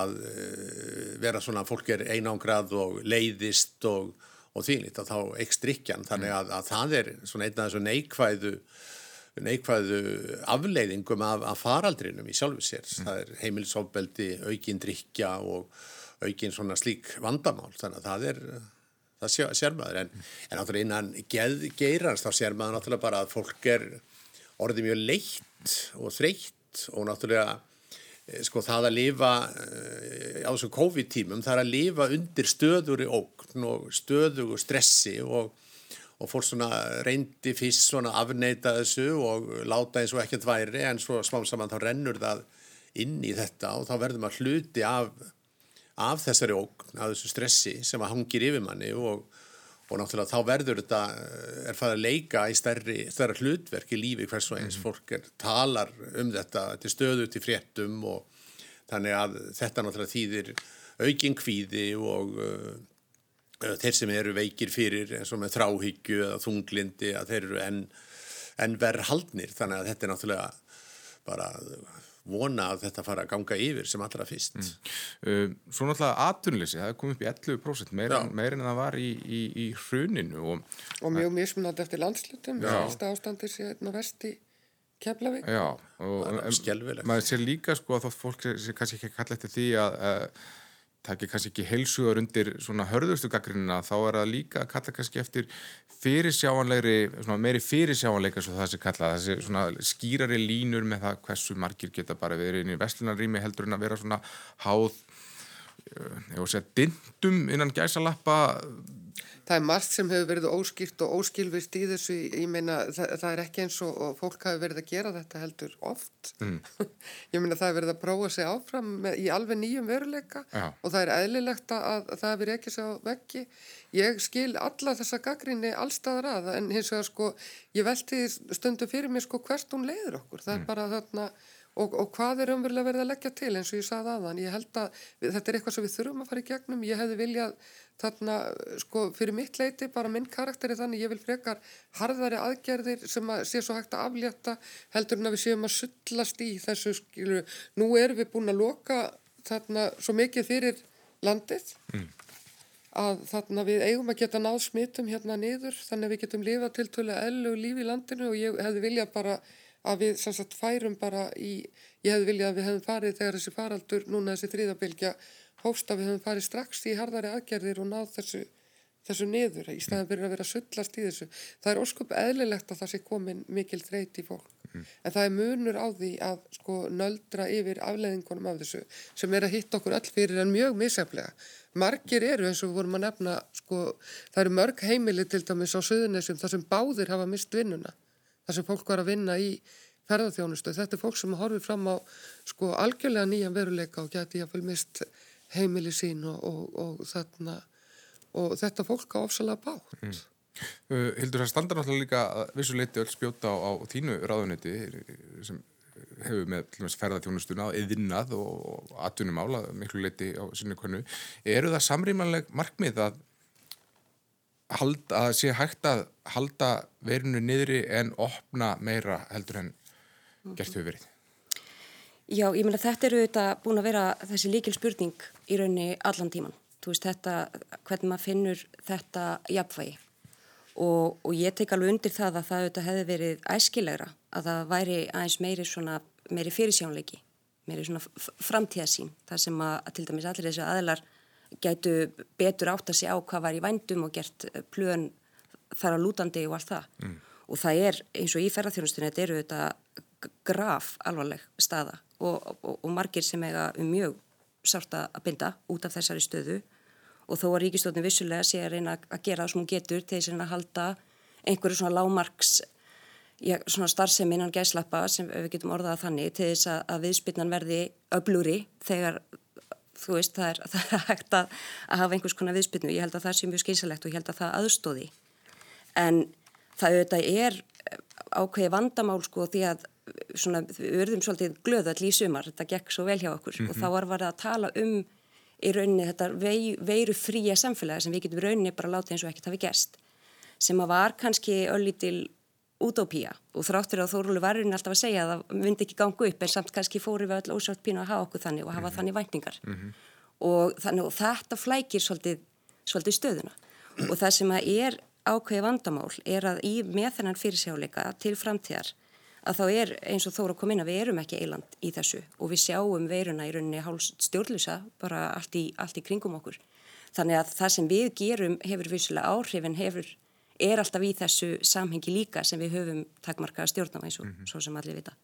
að uh, vera svona fólk er einangrað og leiðist og, og þýnlít að þá ekst drikjan þannig að, að það er svona einn af þessu neikvæðu neikvæðu afleiðingum af, af faraldrinum í sjálfu sér. Mm. Það er heimilisofbeldi, aukinn drikja og aukinn svona slík vandamál. Þannig að það er, það sér maður. En, mm. en náttúrulega innan geð, geirans þá sér maður náttúrulega bara að fólk er orðið mjög leitt og þreytt og náttúrulega sko það að lifa eh, á þessum COVID-tímum, það er að lifa undir stöður í ókn og stöðu og stressi og og fólk svona reyndi fyrst svona afneita þessu og láta eins og ekkert væri en svo smá saman þá rennur það inn í þetta og þá verður maður hluti af, af þessari ógn, af þessu stressi sem að hangir yfir manni og, og náttúrulega þá verður þetta, er það að leika í stærri, stærra hlutverk í lífi hvers og eins, mm. fólk er, talar um þetta, þetta er stöðu til fréttum og þannig að þetta náttúrulega þýðir aukinn kvíði og Eh, þeir sem eru veikir fyrir eins og með þráhyggju eða þunglindi að þeir eru enn en verð haldnir þannig að þetta er náttúrulega bara vona að þetta fara að ganga yfir sem allra fyrst. Mm. uh, Svo náttúrulega atunleysi, það er komið upp í 11% meirinn meir en það var í, í, í hruninu og, og mjög mismunandi eftir landslutum ástandir sé einna vest í Keflavík. Já, og maður sé líka sko að þótt fólk sé kannski ekki að kalla eftir því að uh, takir kannski ekki heilsugar undir svona hörðustu gaggrinina þá er það líka að kalla kannski eftir fyrirsjáanlegri, svona meiri fyrirsjáanleika svo það sé kalla, þessi svona skýrari línur með það hversu margir geta bara verið inn í vestlunarrými heldur en að vera svona háð, ég voru að segja, dindum innan gæsalappa það er margt sem hefur verið óskýrt og óskilvist í þessu, ég meina það, það er ekki eins og, fólk hafi verið að gera þetta heldur oft mm. ég meina það hefur verið að prófa sig áfram með, í alveg nýjum veruleika Já. og það er eðlilegt að, að það hefur ekki sig á veggi ég skil alla þessa gaggrinni allstaðar að en hins vegar sko ég velti stundu fyrir mig sko hvert hún leiður okkur, það er mm. bara þarna Og, og hvað er umverulega verið að leggja til eins og ég saði aðan, ég held að þetta er eitthvað sem við þurfum að fara í gegnum, ég hefði viljað þarna, sko, fyrir mitt leiti bara minn karakter er þannig, ég vil frekar harðari aðgerðir sem að sé svo hægt að aflétta heldur en að við séum að sullast í þessu, skilu, nú erum við búin að loka þarna svo mikið fyrir landið mm. að þarna við eigum að geta náð smitum hérna niður, þannig að við getum lifað til tölu ellu lífi í landinu og ég hefði viljað bara að við sagt, færum bara í, ég hefði viljað að við hefðum farið þegar þessi faraldur, núna þessi þrýðabilgja hófst að við hefðum farið strax í hardari aðgerðir og náð þessu, þessu niður í staðan fyrir að vera sullast í þessu. Það er ósköp eðlilegt að það sé komin mikil þreyt í fólk, mm. en það er munur á því að sko nöldra yfir afleðingunum af þessu sem er að hitta okkur öll fyrir en mjög misjaflega. Margir eru eins og við vorum að nefna, sko, það eru mörg heimili til dæmis á söðunesum þar sem báðir hafa mist vinnuna þar sem fólk var að vinna í ferðarþjónustu. Þetta er fólk sem horfið fram á sko algjörlega nýjan veruleika og geti jáfnvel mist heimili sín og, og, og, þarna, og þetta fólk á ofsalega bátt. Mm. Uh, Hildur, það standar náttúrulega líka vissuleiti öll spjóta á, á þínu ráðunetti sem hefur með ferðarþjónustuna eðinnað og atvinnum ála miklu leiti á sinni konu. Eru það samrýmanleg markmið að halda, að sé hægt að halda verinu niðri en opna meira heldur en gert hefur verið? Já, ég meina þetta eru þetta búin að vera þessi líkil spurning í raunni allan tíman. Þú veist þetta, hvernig maður finnur þetta jafnvægi og, og ég tek alveg undir það að það hefði verið æskilegra að það væri aðeins meiri, svona, meiri fyrirsjónleiki, meiri svona framtíðasín, það sem að, að til dæmis allir þessi aðlar gætu betur átt að segja á hvað var í vændum og gert eh, plön þar að lútandi og allt það. Mm. Og það er eins og í ferðarþjónustunni, þetta eru þetta graf alvarleg staða og, og, og margir sem eiga um mjög sárt að binda út af þessari stöðu og þó að ríkistofnum vissulega sé að reyna að gera það sem hún getur til að halda einhverju svona lámarks já, svona starfsemi innan gæslappa sem við getum orðað þannig til þess að, að viðspilnan verði öblúri þegar þú veist, það er, það er hægt að, að hafa einhvers konar viðspilnu, ég held að það sé mjög skynsalegt og ég held að það aðstóði en það auðvitað er ákveði vandamál sko því að svona, við verðum svolítið glöðall í sumar, þetta gekk svo vel hjá okkur mm -hmm. og þá var það að tala um í rauninni þetta vei, veiru fría samfélagi sem við getum rauninni bara látið eins og ekkert hafi gæst sem að var kannski öllítil útópía. Og þráttur að Þórulu varurinn alltaf að segja að það myndi ekki ganga upp en samt kannski fóri við öll ósátt pínu að hafa okkur þannig og hafa Mhm. þannig væntingar. Og, þannig, og þetta flækir svolítið, svolítið stöðuna. Og það sem að er ákveði vandamál er að í með þennan fyrirsjáleika til framtíðar að þá er eins og Þóra kom inn að við erum ekki eiland í þessu. Og við sjáum veiruna í rauninni háls stjórnlusa bara allt í, allt í kringum okkur. Þannig að það sem við gerum hefur vissulega áhrif en hefur er alltaf í þessu samhengi líka sem við höfum takmarkaða stjórn á eins og svo sem allir vita.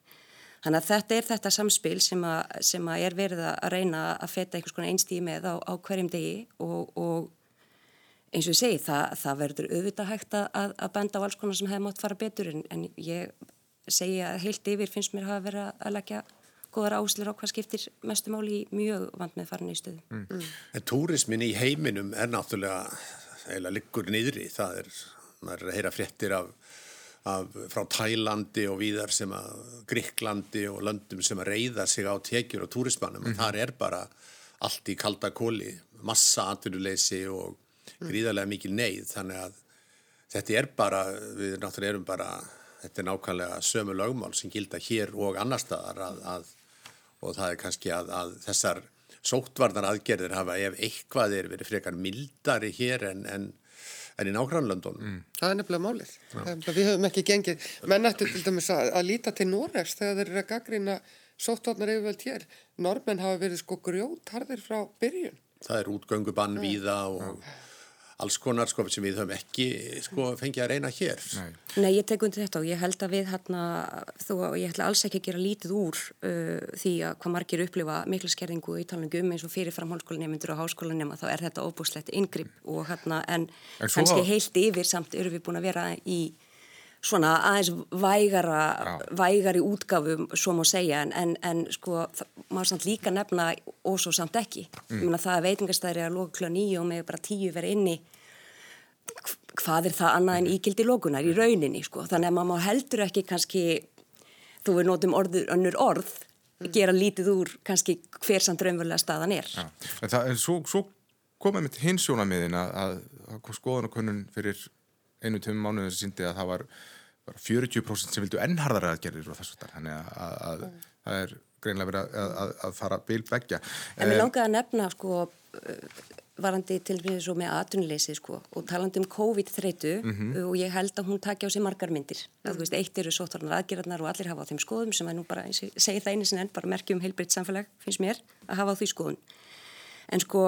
Þannig að þetta er þetta samspil sem, a, sem að er verið að reyna að feta einhvers konar einstíði með á, á hverjum degi og, og eins og ég segi það, það verður auðvitað hægt að, að benda á alls konar sem hefði mátt fara betur en, en ég segi að heilt yfir finnst mér hafa verið að leggja góðar áslur á hvað skiptir mestu máli í mjög vand með farin í stöðu. Mm. En túrismin í heiminum er náttúrulega, eða liggur niðri, það er, maður er að heyra fréttir af, af frá Tælandi og víðar sem að Gríklandi og löndum sem að reyða sig á tekjur og túrismannum, mm. þar er bara allt í kalda kóli, massa atvinnuleysi og gríðarlega mikil neyð, þannig að þetta er bara, við náttúrulega erum bara, þetta er nákvæmlega sömu lögmál sem gilda hér og annar staðar að, að og það er kannski að, að þessar sóttvarnar aðgerðir hafa ef eitthvað er verið frekar mildari hér en, en, en í nágrannlöndunum. Mm. Það er nefnilega málið. Það, við höfum ekki gengið, menn ættu til dæmis að, að líta til Noregs þegar þeir eru að gaggrina sóttvarnar yfirvöld hér. Normenn hafa verið sko grjótharðir frá byrjun. Það er útgöngubann víða og alls konar sko sem við höfum ekki sko fengið að reyna hér. Nei. Nei, ég tek undir þetta og ég held að við hérna, þó að ég ætla alls ekki að gera lítið úr uh, því að hvað margir upplifa mikla skerðingu í talningum eins og fyrir framhálskólanemundur og háskólanema þá er þetta óbúslegt yngripp og hérna en, En kannski heilt yfir samt eru við búin að vera í svona aðeins vægara, vægari útgáfum svo má segja en, en, en sko maður samt líka nefna og svo samt ekki. Ég meina það að veitingastæri að loka kljóða nýju og með bara tíu verið inni hvað er það annað en ígildi lókunar í rauninni sko. þannig að maður heldur ekki kannski þú við notum orður, önnur orð gera lítið úr kannski hver samt raunverulega staðan er Já. En, það, en svo, svo komið mitt hins sjónamiðin að, að, skoðanakönnun fyrir einu tömum mánuðin sem síndi að það var bara 40% sem vildu ennharðar aðgerðir og þess að þannig að, að, að það er greinlega verið að, að, að fara bil begja. En mér langaði að nefna sko varandi til við svo með atvinnuleysi sko og talandi um COVID-þreitu og ég held að hún taki á sig margar myndir. Það, þú veist, eitt eru sótvarnar aðgerðarnar og allir hafa á þeim skoðum sem er nú bara, segi það einu sinni enn, bara merkjum heilbritt samfélag, finnst mér, að hafa á því skoðun. En sko,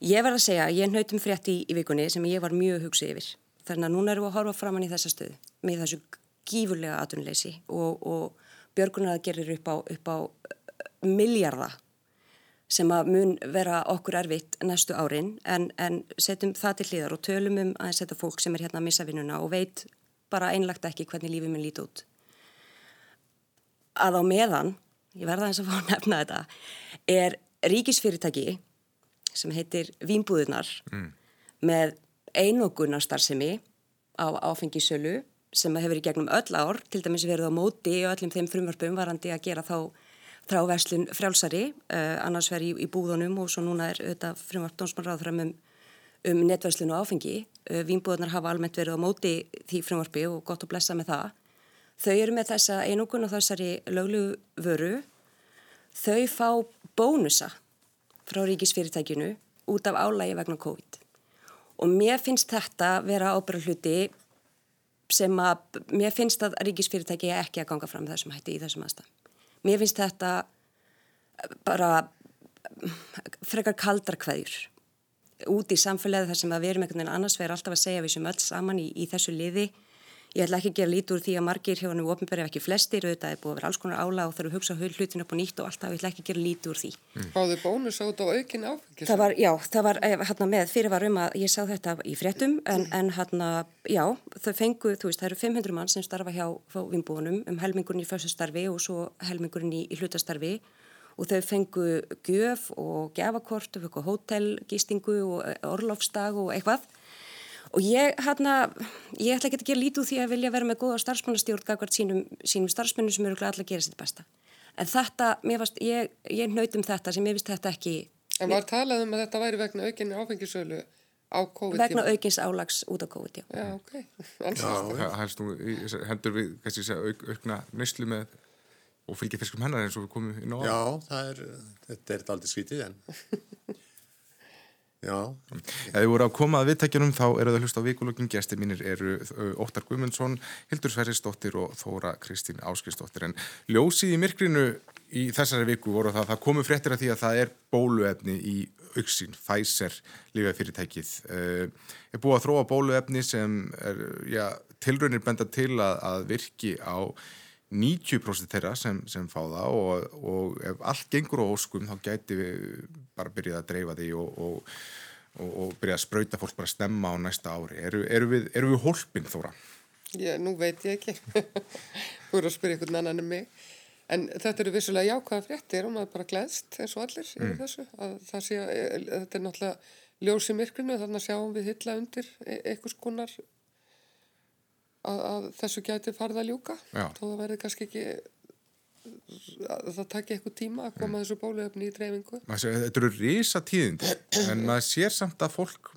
ég verð að segja, ég nautum frétt í, í vikunni sem ég var mjög hugsið yfir. Þannig að núna erum við að horfa framann í þessa stöðu með þessu gífurlega atvinnuleysi og, og björgunar aðgerðir upp á, upp á miljarda sem að mun vera okkur erfitt næstu árin en, en setjum það til hliðar og tölum um að setja fólk sem er hérna að missa vinnuna og veit bara einlagt ekki hvernig lífið minn líti út. Að á meðan, ég verða eins að fá að nefna þetta, er ríkisfyrirtæki sem heitir Vínbúðunar mm. með einogunarstarfsemi á áfengisölu sem hefur í gegnum öll ár, til dæmis verið á móti og öllum þeim frumvarpum varandi að gera þá þráverslun frjálsari, uh, annars verið í, í búðunum og svo núna er auðvitað frumvarp dónsmannráðfram um, um netverslun og áfengi. Uh, Vínbúðunar hafa almennt verið á móti því frumvarpi og gott að blessa með það. Þau eru með þessa einokun og þessari löglugu vöru. Þau fá bónusa frá ríkisfyrirtækinu út af álægi vegna COVID. Og mér finnst þetta vera ábyrða hluti sem að mér finnst að ríkisfyrirtæki ekki að ganga fram þessum hætti í þessum aðstæðum. Mér finnst þetta bara frekar kaldar hverjur út í samfélagi þar sem að við erum einhvern veginn annars vegar alltaf að segja við sem öll saman í, í þessu liði. Ég ætla ekki að gera lítið úr því að margir hjá hann og ofinberið ekki flestir, auðvitað er búið að vera alls konar ála og þarf að hugsa hlutin upp og nýtt og alltaf, ég ætla ekki að gera lítið úr því. Mm. Fáðu bónus át á aukin áfengis? Það var, já, það var hérna með fyrirvar um að ég sá þetta í fréttum en, en hérna, já, þau fengu, þú veist, það eru 500 mann sem starfa hjá vinnbúinum um helmingurinn í förstastarfi og svo helmingurinn í, í hlutastarfi og þau fengu gjöf og gefakort og hótelgistingu og orlofstag og eitthvað og ég, hérna, ég ætla ekki að gera lítið úr því að vilja vera með góða starfsmannastjórn gagvart sínum, sínum starfsmennum sem eru allar að gera sitt besta. En þetta, mér varst, ég, ég nautum þetta sem ég vist þetta ekki. En var talað um að þetta væri vegna aukinni áfengisölu á COVID vegna aukins álags út á COVID, já. Já, ok. Nú, í- hendur við kannski segja, auk, aukna neyslu með og fylgja fiskum hennar eins og við komum inn á Já, það er, þetta er aldrei skrítið en Já, Ef þið voru að koma að viðtækjunum þá eru það hlust á vikulokkin gestir mínir eru Óttar Guðmundsson, Hildur Sverrisdóttir og Þóra Kristín Áskistóttir en ljósið í myrkrinu í þessari viku voru það að það komu fréttir af því að það er bóluefni í auksin, Pfizer lífafyrirtækið er búið að þróa bóluefni sem er, já, tilraunir benda til að, að virki á 90% þeirra sem, sem fá það og, og ef allt gengur á óskum þá gæti við bara byrjað að dreifa því og, og, og, og byrjað að sprauta fólk bara stemma á næsta ári. Eru, eru við, við hólpin þóra? Já, nú veit ég ekki. Þú eru að spyrja einhvern annan en mig. En þetta eru vissulega jákvæða fréttir og maður bara gleðst eins og allir yfir þessu. Að sé, e- þetta er náttúrulega ljós í myrkrinu þannig að sjáum við hylla undir e- einhvers konar að, að þessu gæti farið að ljúka. Þó það verði kannski ekki, að það taki eitthvað tíma að koma þessu bóluefni í dreifingu. Þetta eru risa tíðindi en maður sér samt að fólk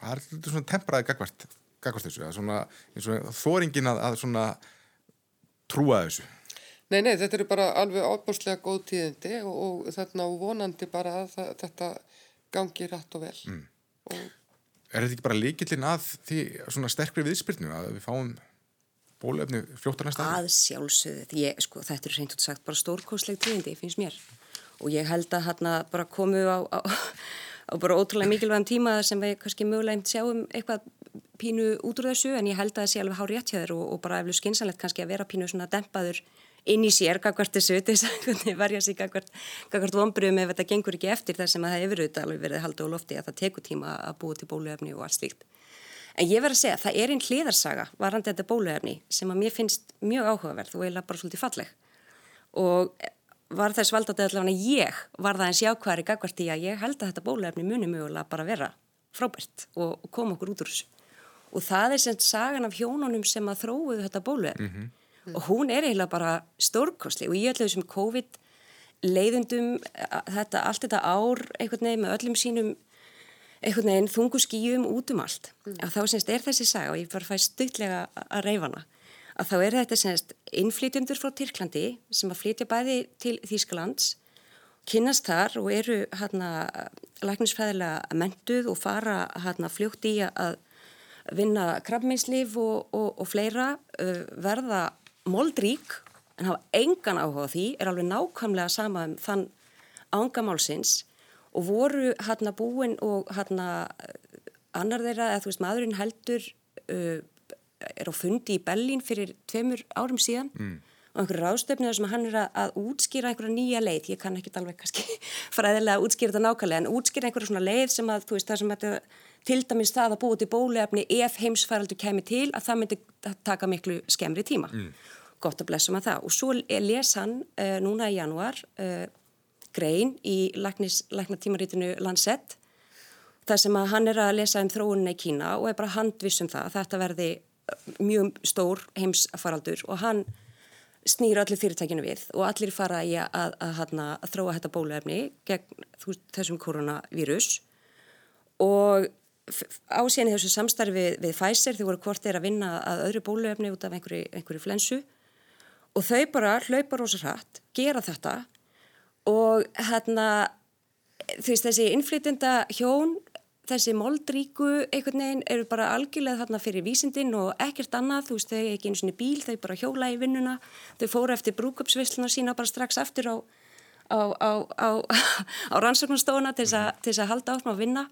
það er þetta svona tempraði gagvart, gagvart þessu, svona, og þóringin að, að svona trúa þessu. Nei, nei, þetta eru bara alveg ábúrslega góð tíðindi og, og þarna vonandi bara að það, þetta gangi rætt og vel. Mm. Og Er þetta ekki bara líkillin að því svona sterkri viðspyrnu að við fáum bóluefni fljóttar næsta? Að sjálfsögðu, sko, þetta er reynd út sagt bara stórkostleg tíðindi, finnst mér. Og ég held að hérna bara komu á, á, á bara ótrúlega mikilvægum tíma sem við kannski mögulega einmitt sjáum eitthvað pínu út úr þessu en ég held að það sé alveg hár rétt hjá þér og, og bara eflu skynsanlegt kannski að vera pínu svona dempaður inn í sér gagvart þessu þess að verja sig gagvart vonbröðum ef þetta gengur ekki eftir þar sem að það hefur auðvitað alveg verið haldið á lofti að það tekur tíma að búa til bóluefni og allt slíkt. En ég verð að segja, það er einn hliðarsaga varandi þetta bóluefni sem að mér finnst mjög áhugaverð og eiginlega bara svolítið falleg. Og var þess valdandi allavega ég var það eins jákværi gagvart í að ég held að þetta bóluefni muni mögulega bara vera frábært og, og koma okkur út úr þessu. Og það er sem sagan af hjónunum sem að þróuðu þetta bóluefni. Og hún er eiginlega bara stórkostli og ég ætla þessum COVID leiðundum þetta, allt þetta ár einhvern veginn með öllum sínum einhvern veginn þungu skýjum út um allt. Að þá semst er þessi saga og ég bara fæ stuttlega að reyfana að þá er þetta semst innflytjundur frá Tyrklandi sem að flytja bæði til Þýskalands kynnast þar og eru hérna læknisfæðilega mentuð og fara hérna fljótt í að vinna krabbmeinslif og, og, og fleira verða moldrík en hafa engan áhuga á því er alveg nákvæmlega sama um þann ángamálsins og voru hérna búin og hérna annar þeirra, eða þú veist maðurinn heldur uh, er á fundi í Bellín fyrir tveimur árum síðan mm. og einhverju ráðstöfnið sem hann er að, að útskýra einhverja nýja leið, ég kann ekki alveg kannski fræðilega að útskýra þetta nákvæmlega en útskýra einhverju svona leið sem að þú veist það sem þetta til dæmis það að búa til bólefni ef heimsfæraldur kemur til að það myndi taka miklu skemmri tíma. Mm. Gott að blessa maður það. Og svo les hann uh, núna í januar uh, grein í læknatímaritinu Lancet þar sem að hann er að lesa um þróunina í Kína og er bara handviss um það að þetta verði mjög stór heimsfaraldur og hann snýr allir fyrirtækinu við og allir fara í að, að, að, að þróa þetta bólefni gegn þessum koronavírus og ásíðan í þessu samstarfi við, Pfizer þau voru hvort þeir að vinna að öðru bóluefni út af einhverju, einhverju flensu og þau bara hlaupa rosa hratt, gera þetta. Og hérna þú veist þessi innflytjenda hjón þessi moldríku einhvern veginn eru bara algjörlega þarna fyrir vísindin og ekkert annað, þú veist þau ekki einu svona bíl, þau bara hjóla í vinnuna. Þau fóru eftir brúkupsvisluna sína bara strax aftur á, á, á, á, á rannsóknarstofuna til þess að halda áfram að vinna.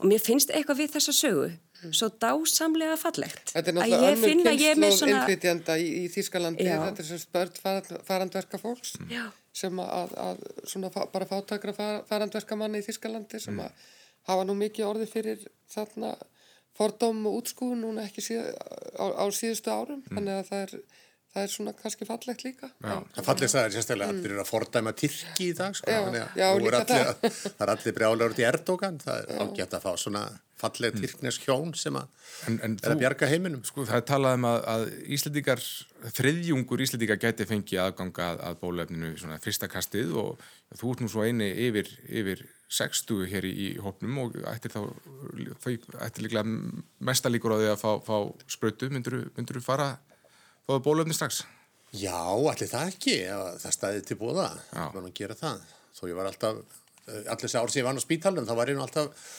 Og mér finnst eitthvað við þessa sögu svo dásamlega fallegt. Þetta er náttúrulega önnur kynnslóð svona... innflytjanda í, í Þýskalandi, Já. þetta er sem spörd farandverka fólks Já. sem að, að svona bara fátakra farandverka manni í Þýskalandi sem að hafa nú mikið orði fyrir þarna fordóm og útskúin núna ekki síð, á, á síðustu árum, þannig að það er það er svona kannski fallegt líka. Já. Það fallist það er sérstaklega allir eru að fordæma Tyrki í dag sko. Já, já, er allir, það. að- það er allir brjálar út í Erdogan, það er ágætt að fá svona falleg tyrknesk hjón sem að En, en er að bjarga heiminum. Sko, það er talað um að, að Íslendingar, þriðjungur Íslendingar geti fengið aðganga að, að bólefninu svona fyrsta kastið og þú ert nú svo eini yfir, yfir 60 hér í, í hópnum og ættir þá, þau ættir líklega mesta líkur á því að fá, fá sprautu, myndur þú fara fáðu bólefni strax? Já, allir það ekki, það stæði til var nú að gera það. Þó ég var alltaf, eh, allir þessi ár sem ég vann á spítalum, þá var ég nú alltaf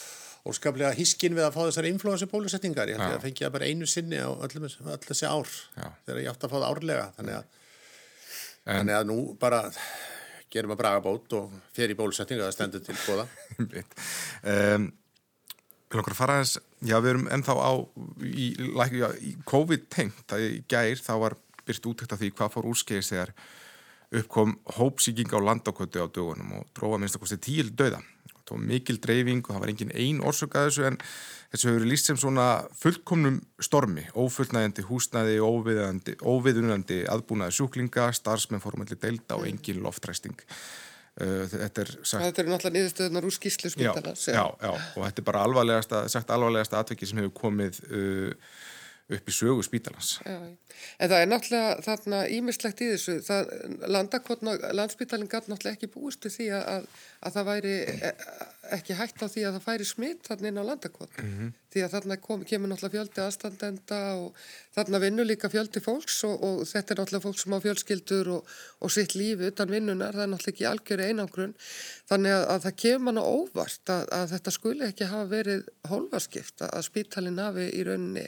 óskaplega hiskin við að fá þessar influensu bólusetningar. Ég held ég að fengi það bara einu sinni á öllum, öll þessi ár, Já. þegar ég átti að fá það árlega. Þannig að, þannig að nú bara gerum að braga bót og fer í bólusetningu að það stendur til búða. um, Við langar að fara aðeins, já við erum ennþá á í, já, í COVID-tengt, það í gær þá var byrst útækt af því hvað fór úrskeiðis þegar uppkom hópsíking á landakötu á dögunum og dróða minnst að kosti tíl döða. Það var mikil dreifing og það var engin ein orsök að þessu en þessu hefur líst sem svona fullkomnum stormi, ófullnægjandi húsnæði, óviðunandi, aðbúnaði sjúklinga, starfsmenn fórumöldi deilda og engin loftræsting. Uh, þetta er sagt Þetta eru náttúrulega niðurstöðunar úr skýslu já, spítalans. já, já, og þetta er bara alvarlegasta, sagt alvarlegasta atveki sem hefur komið uh, upp í sögu spítalans. Já. En það er náttúrulega þarna ímislegt í þessu. Það, landspítalinn gæti náttúrulega ekki búist við því að, að það væri e- ekki hægt á því að það færi smitt þarna inn á landakotna. Mhm. Því að þarna kom, kemur náttúrulega fjöldi aðstandenda og þarna vinnur líka fjöldi fólks og, og þetta er náttúrulega fólk sem á fjölskyldur og, og sitt lífi utan vinnunar. Það er náttúrulega ekki algjöru einangrun. Þannig að, að það kemur manna óvart að, að þetta skuli ekki hafa verið hólfaskipt að spítalinn hafi í rauninni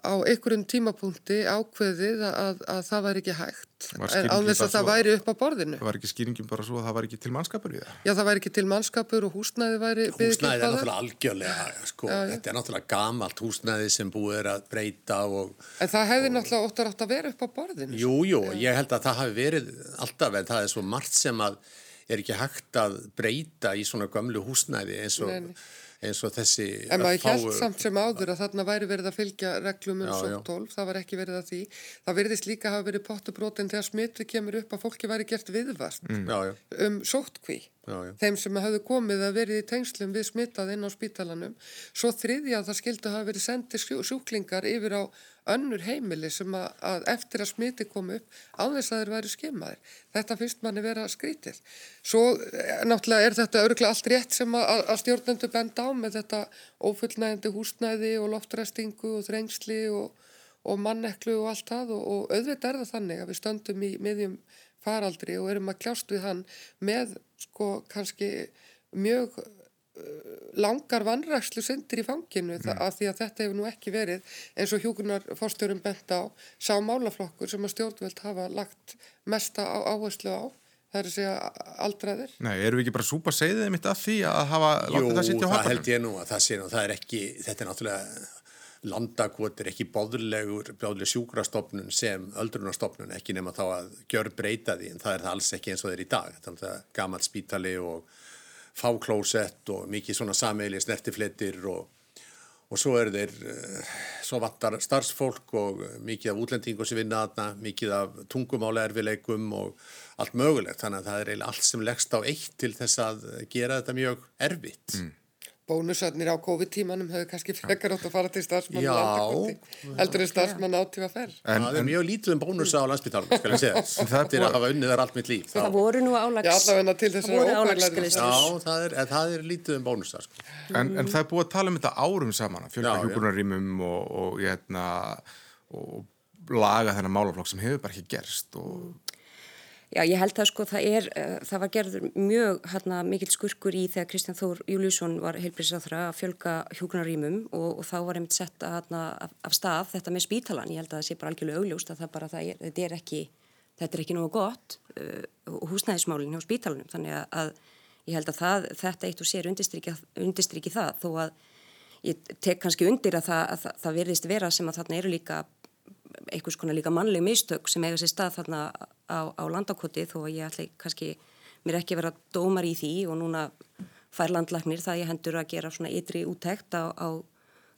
á einhverjum tímapunkti ákveðið að, að það væri ekki hægt Var en skýringin á þess að það væri upp á borðinu. Það var ekki skýringin bara svo að það var ekki til mannskapur í það. Já, það væri ekki til mannskapur og húsnæði væri byggð Húsnæðið er upp á það. náttúrulega algjörlega, sko, þetta er náttúrulega gamalt húsnæði sem búið er að breyta og En það hefði náttúrulega óttar átt að vera upp á borðinu. Jú, jú, ég held að það hafi verið alltaf en það er svo margt sem að er ekki hægt að breyta í svona gömlu húsnæði eins og, Nei, nei. Eins og þessi En maður örfáu- held samt sem áður að þarna væri verið að fylgja reglum um sóttólf, það var ekki verið að því. Það verðist líka hafa verið pottubrótin þegar smittu kemur upp að fólki væri gert viðvart Já, já, um sóttkví. já, já. þeim sem hafðu komið að verið í tengslum við smittað inn á spítalanum. Svo þriðja að það skildu hafa verið sendið sjú- sjúklingar yfir á önnur heimili sem að, að eftir að smiti kom upp á þess að þeir væri skimmaðir. Þetta finnst manni vera skrítið. Svo eh, náttúrulega er þetta örgulega allt rétt sem að, að stjórnendu benda á með þetta ófullnægandi húsnæði og loftræstingu og þrengsli og, og manneklu og allt það og, og auðvitað er það þannig að við stöndum í miðjum faraldri og erum að kljást við hann með sko kannski mjög langar vannrækslu syndir í fanginu mm. af því að þetta hefur nú ekki verið eins og hjúkunar fórstjórum bent á sá málaflokkur sem að stjórnvöld hafa lagt mesta á, áherslu á það er að segja aldraðir Nei, erum við ekki bara súpa segðið mitt af því að hafa Jú, látið það sitja á það hakanum? held ég nú að það sé nú, það er ekki, þetta er náttúrulega landakvot er ekki bóðlegur bóðleg sjúkrastofnun sem öldrunarstofnun ekki nema þá að gjör breyta því en það er það alls ekki eins og það er í dag þannig að gamalt spítali og fáklósett og mikið svona sameili snertifletir og, og svo er þeir uh, svo vantar starfsfólk og eh, mikið af útlendingu sem vinna þarna, mikið af tungumála erfileikum og allt mögulegt. Þannig að það er allt sem leggst á eitt til þess að gera þetta mjög erfitt bónusarnir á COVID-tímanum hefur kannski frekar átt að fara til starfsmann Já. heldur en starfsmann átífa fer En, það er mjög lítið um bónusa á landsbytalum, skal ég segja. það er Þetta er að hafa unnið þar allt mitt líf. Það voru nú Já, álags... til það að er, en það er lítið um bónusa, sko. en, en það er búið að tala um þetta árum saman að fjölga Já, já. hjúgrunarýmum og, og, hérna, og laga þennan málaflokk sem hefur bara ekki gerst og Já, ég held að sko það er, uh, það var gerður mjög hérna, mikill skurkur í þegar Kristján Þór Júliusson var heilbríðsáþra að fjölga hjúkunarímum og, og þá var einmitt sett að, hérna, af, af stað þetta með spítalan. Ég held að það sé bara algjörlega augljóst að það bara, það er, þetta er ekki, þetta er ekki nógu gott uh, og húsnæðismálinn hjá spítalanum. Þannig að, að ég held að það, þetta eitt og sér undistriki það þó að ég tek kannski undir að það, að það, það verðist vera sem að þarna eru líka einhvers konar líka mannleg mistök sem eiga sér stað þarna á, á landakoti þó að ég ætla kannski mér ekki vera dómar í því og núna fær landlagnir það ég hendur að gera svona ytri úttekt á, á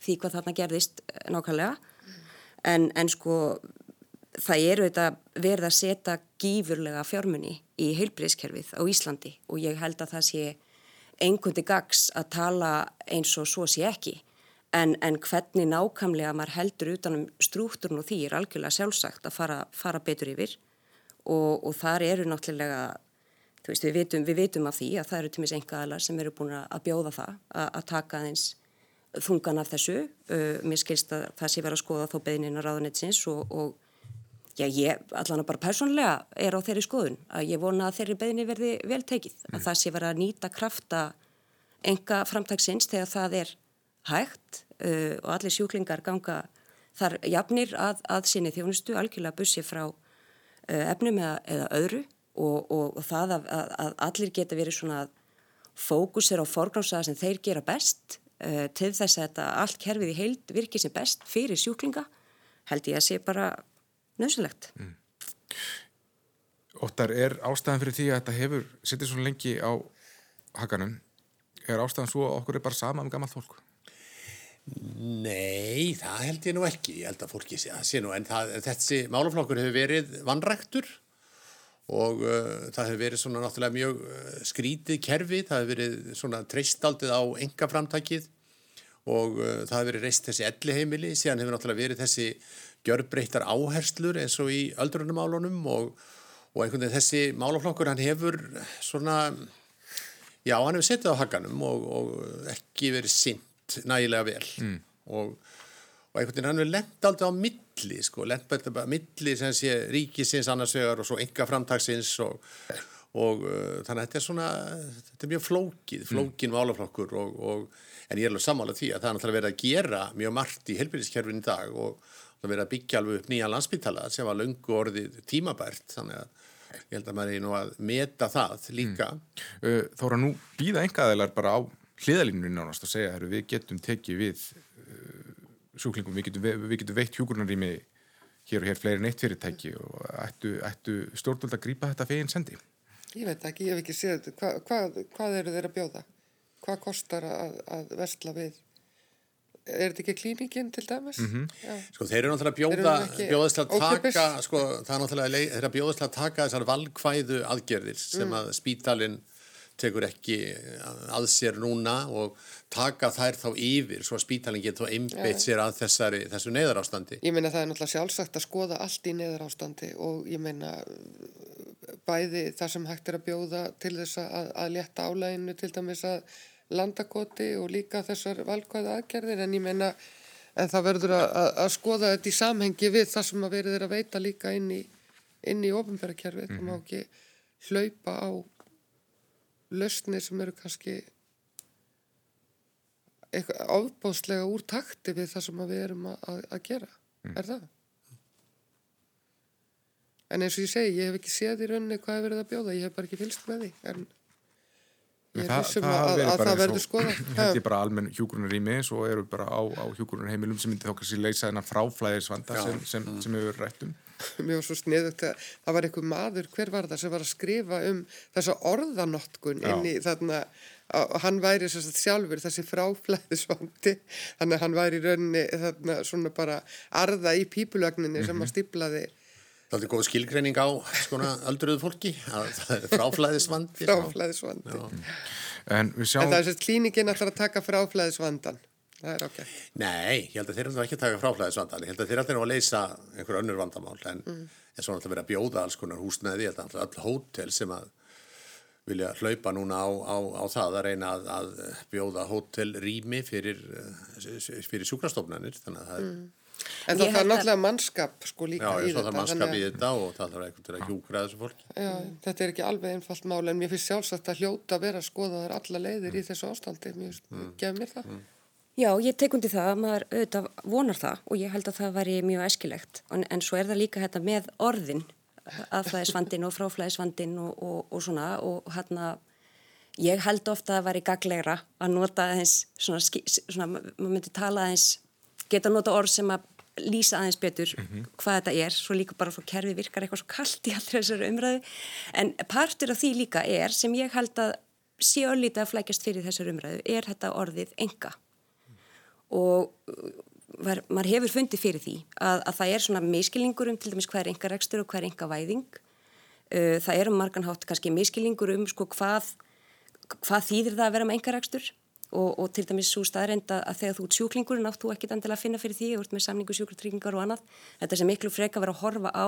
því hvað þarna gerðist nákvæmlega. En, en sko það eru þetta verið að setja gífurlega fjármunni í heilbreyðskerfið á Íslandi og ég held að það sé einhverndi gags að tala eins og svo sé ekki. En, en hvernig nákvæmlega maður heldur utanum strúkturn og því er algjörlega sjálfsagt að fara, fara betur yfir og, og þar eru náttúrulega veist, við, vitum, við vitum af því að það eru tímis engaðalar sem eru búin að bjóða það að, að taka aðeins þungan af þessu uh, mér skilst að það sé verið að skoða þó beðinina ráðanetsins og, og Já, ég allan að bara persónlega er á þeirri skoðun að ég vona að þeirri beðinni verði vel tekið, mm. að það sé verið að nýta krafta enga framtagsins þegar það er hægt uh, og allir sjúklingar ganga þar jafnir að, að sinni þjónustu algjörlega bussi frá efnum eða, eða öðru og, og, og það að, að allir geta verið svona fókusir á forgrámsaða sem þeir gera best uh, til þess að þetta allt kerfið í heild virkið sem best fyrir sjúklinga held ég að sé bara nöðsulegt. Mm. Óttar, er ástæðan fyrir því að þetta hefur sittið svo lengi á hakanum, er ástæðan svo að okkur er bara sama um gammalt fólk? Nei, það held ég nú ekki, ég held að fólki sé, sé nú, en það, þessi málaflokkur hefur verið vannræktur og uh, það hefur verið svona náttúrulega mjög uh, skrítið kerfi, það hefur verið svona treystaldið á enga framtækið og uh, það hefur verið reist þessi elliheimili, síðan hefur náttúrulega verið þessi gjörbreyttar áherslur eins og í öldrunumálunum og, og einhvern veginn þessi málaflokkur hann hefur svona, já hann hefur settið á haganum og, og ekki verið sint nægilega vel mm. og, og einhvern veginn hann hefur lent aldrei á milli sko, lent bara milli sem sé ríkisins annarsvegar og svo enga framtagsins og og uh, þannig að þetta er svona þetta er mjög flókið, flókin mm. málaflokkur og, og, en ég er alveg sammála því að það er náttúrulega verið að gera mjög margt í helbyrðiskerfin í dag og það verið að byggja alveg upp nýja landsbytala sem var lungu orðið tímabært þannig að ég held að maður er nú að meta það líka mm. Uh, Þóra nú býða engaðilar bara á hliðalínunni nánast að segja að við getum tekið við uh, sjúklingum, við getum, við getum veitt hjúgrunarými hér og hér fleiri neitt fyrirtæki og ættu, ættu stjórnvöld að grípa þetta feginn sendi Ég veit ekki, ég hef ekki séð þetta Hva, hvað, hvað eru þeir að bjóða? Hvað kostar að, að versla við er þetta ekki klíningin til dæmis? Mm -hmm. Sko þeir eru náttúrulega bjóða, bjóðast að taka, sko það er náttúrulega, þeir eru að bjóðast að taka þessar valkvæðu aðgerðir sem mm. að spítalinn tekur ekki að sér núna og taka þær þá yfir svo að spítalinn getur einbeitt sér að þessari, þessu neyðarástandi. Ég meina það er náttúrulega sjálfsagt að skoða allt í neyðarástandi og ég meina bæði það sem hægt er að bjóða til þess að, að létta álæginu til dæmis að landakoti og líka þessar valkvæða aðgerðir en ég meina en það verður að, að, skoða þetta í samhengi við það sem að verður að veita líka inn í, í ofinbærakerfið mm -hmm. það má mhm. ekki hlaupa á lausnir sem eru kannski eitthvað ábóðslega úr takti við það sem við erum að, að gera mm. er það? En eins og ég segi, ég hef ekki séð í rauninni hvað hefur verið að bjóða, ég hef bara ekki fylst með því en Ég er vissum að, að, að það verður skoða. Þetta er bara almenn hjúgrunur í mig og eru bara á, á hjúgrunur heimilum sem myndi þá kannski leysa þennan fráflæðisvanda sem, sem, mm. sem hefur rættum. Var svo sniðugt að það var einhver maður, hver var það, sem var að skrifa um þessa orðanotkun inn í þarna, og hann væri sjálfur þessi fráflæðisvandi, þannig að hann væri í rauninni þarna svona bara arða í pípulögninni mm -hmm. sem að mhm. stiplaði Það er góð skilgreining á svona öldruðu fólki að það er fráflæðisvandi. Fráflæðisvandi. En, sjá... en það er sérst klíningin alltaf að taka fráflæðisvandan. Það er okkar. Nei, ég held að þeir eru ekki að taka fráflæðisvandan. Ég held að þeir alltaf eru að leysa einhver önnur vandamál en, mm. en svo alltaf verið að bjóða alls konar húsnaði. Ég held að alltaf hótel sem að vilja hlaupa núna á, á, á það að reyna að, að bjóða hótelrými fyrir, fyrir sjúkrastofnanir. Þannig að það er... Mm En það er náttúrulega mannskap sko líka já, í þetta. Já, það er mannskap í þetta og það er eitthvað til að hjúkra þessu fólki. Já, þetta er ekki alveg einfalt mál en mér finnst sjálfsagt að hljóta að vera að skoða þar alla leiðir mm. í þessu ástandi. Mér mm. gefur mér það. Já, ég tekundi það að maður auðvitað vonar það og ég held að það væri mjög æskilegt. En, en svo er það líka þetta með orðin, aðflæðisvandin og fráflæðisvandin og, og, og svona og hérna ég held ofta að það væri gaglegra að nota aðeins svona, svona maður myndi tala aðeins geta nota orð sem að lýsa aðeins betur mm -hmm. hvað þetta er, svo líka bara svo kerfi virkar eitthvað svo kallt í allra þessari umræðu en partur af því líka er sem ég held að sé öllítið að flækjast fyrir þessari umræðu er þetta orðið enga og var, maður hefur fundið fyrir því að, að það er svona miskilningur um til dæmis hvað er enga rekstur og hvað er enga væðing. Uh, það er um marganhátt kannski miskilningur um sko hvað, hvað þýðir það að vera með enga rekstur og, og til dæmis svo staðrend að þegar þú ert sjúklingur nátt þú ekkit endilega að finna fyrir því, þú ert með samningu sjúkratryggingar og annað. Þetta sem miklu freka verið að horfa á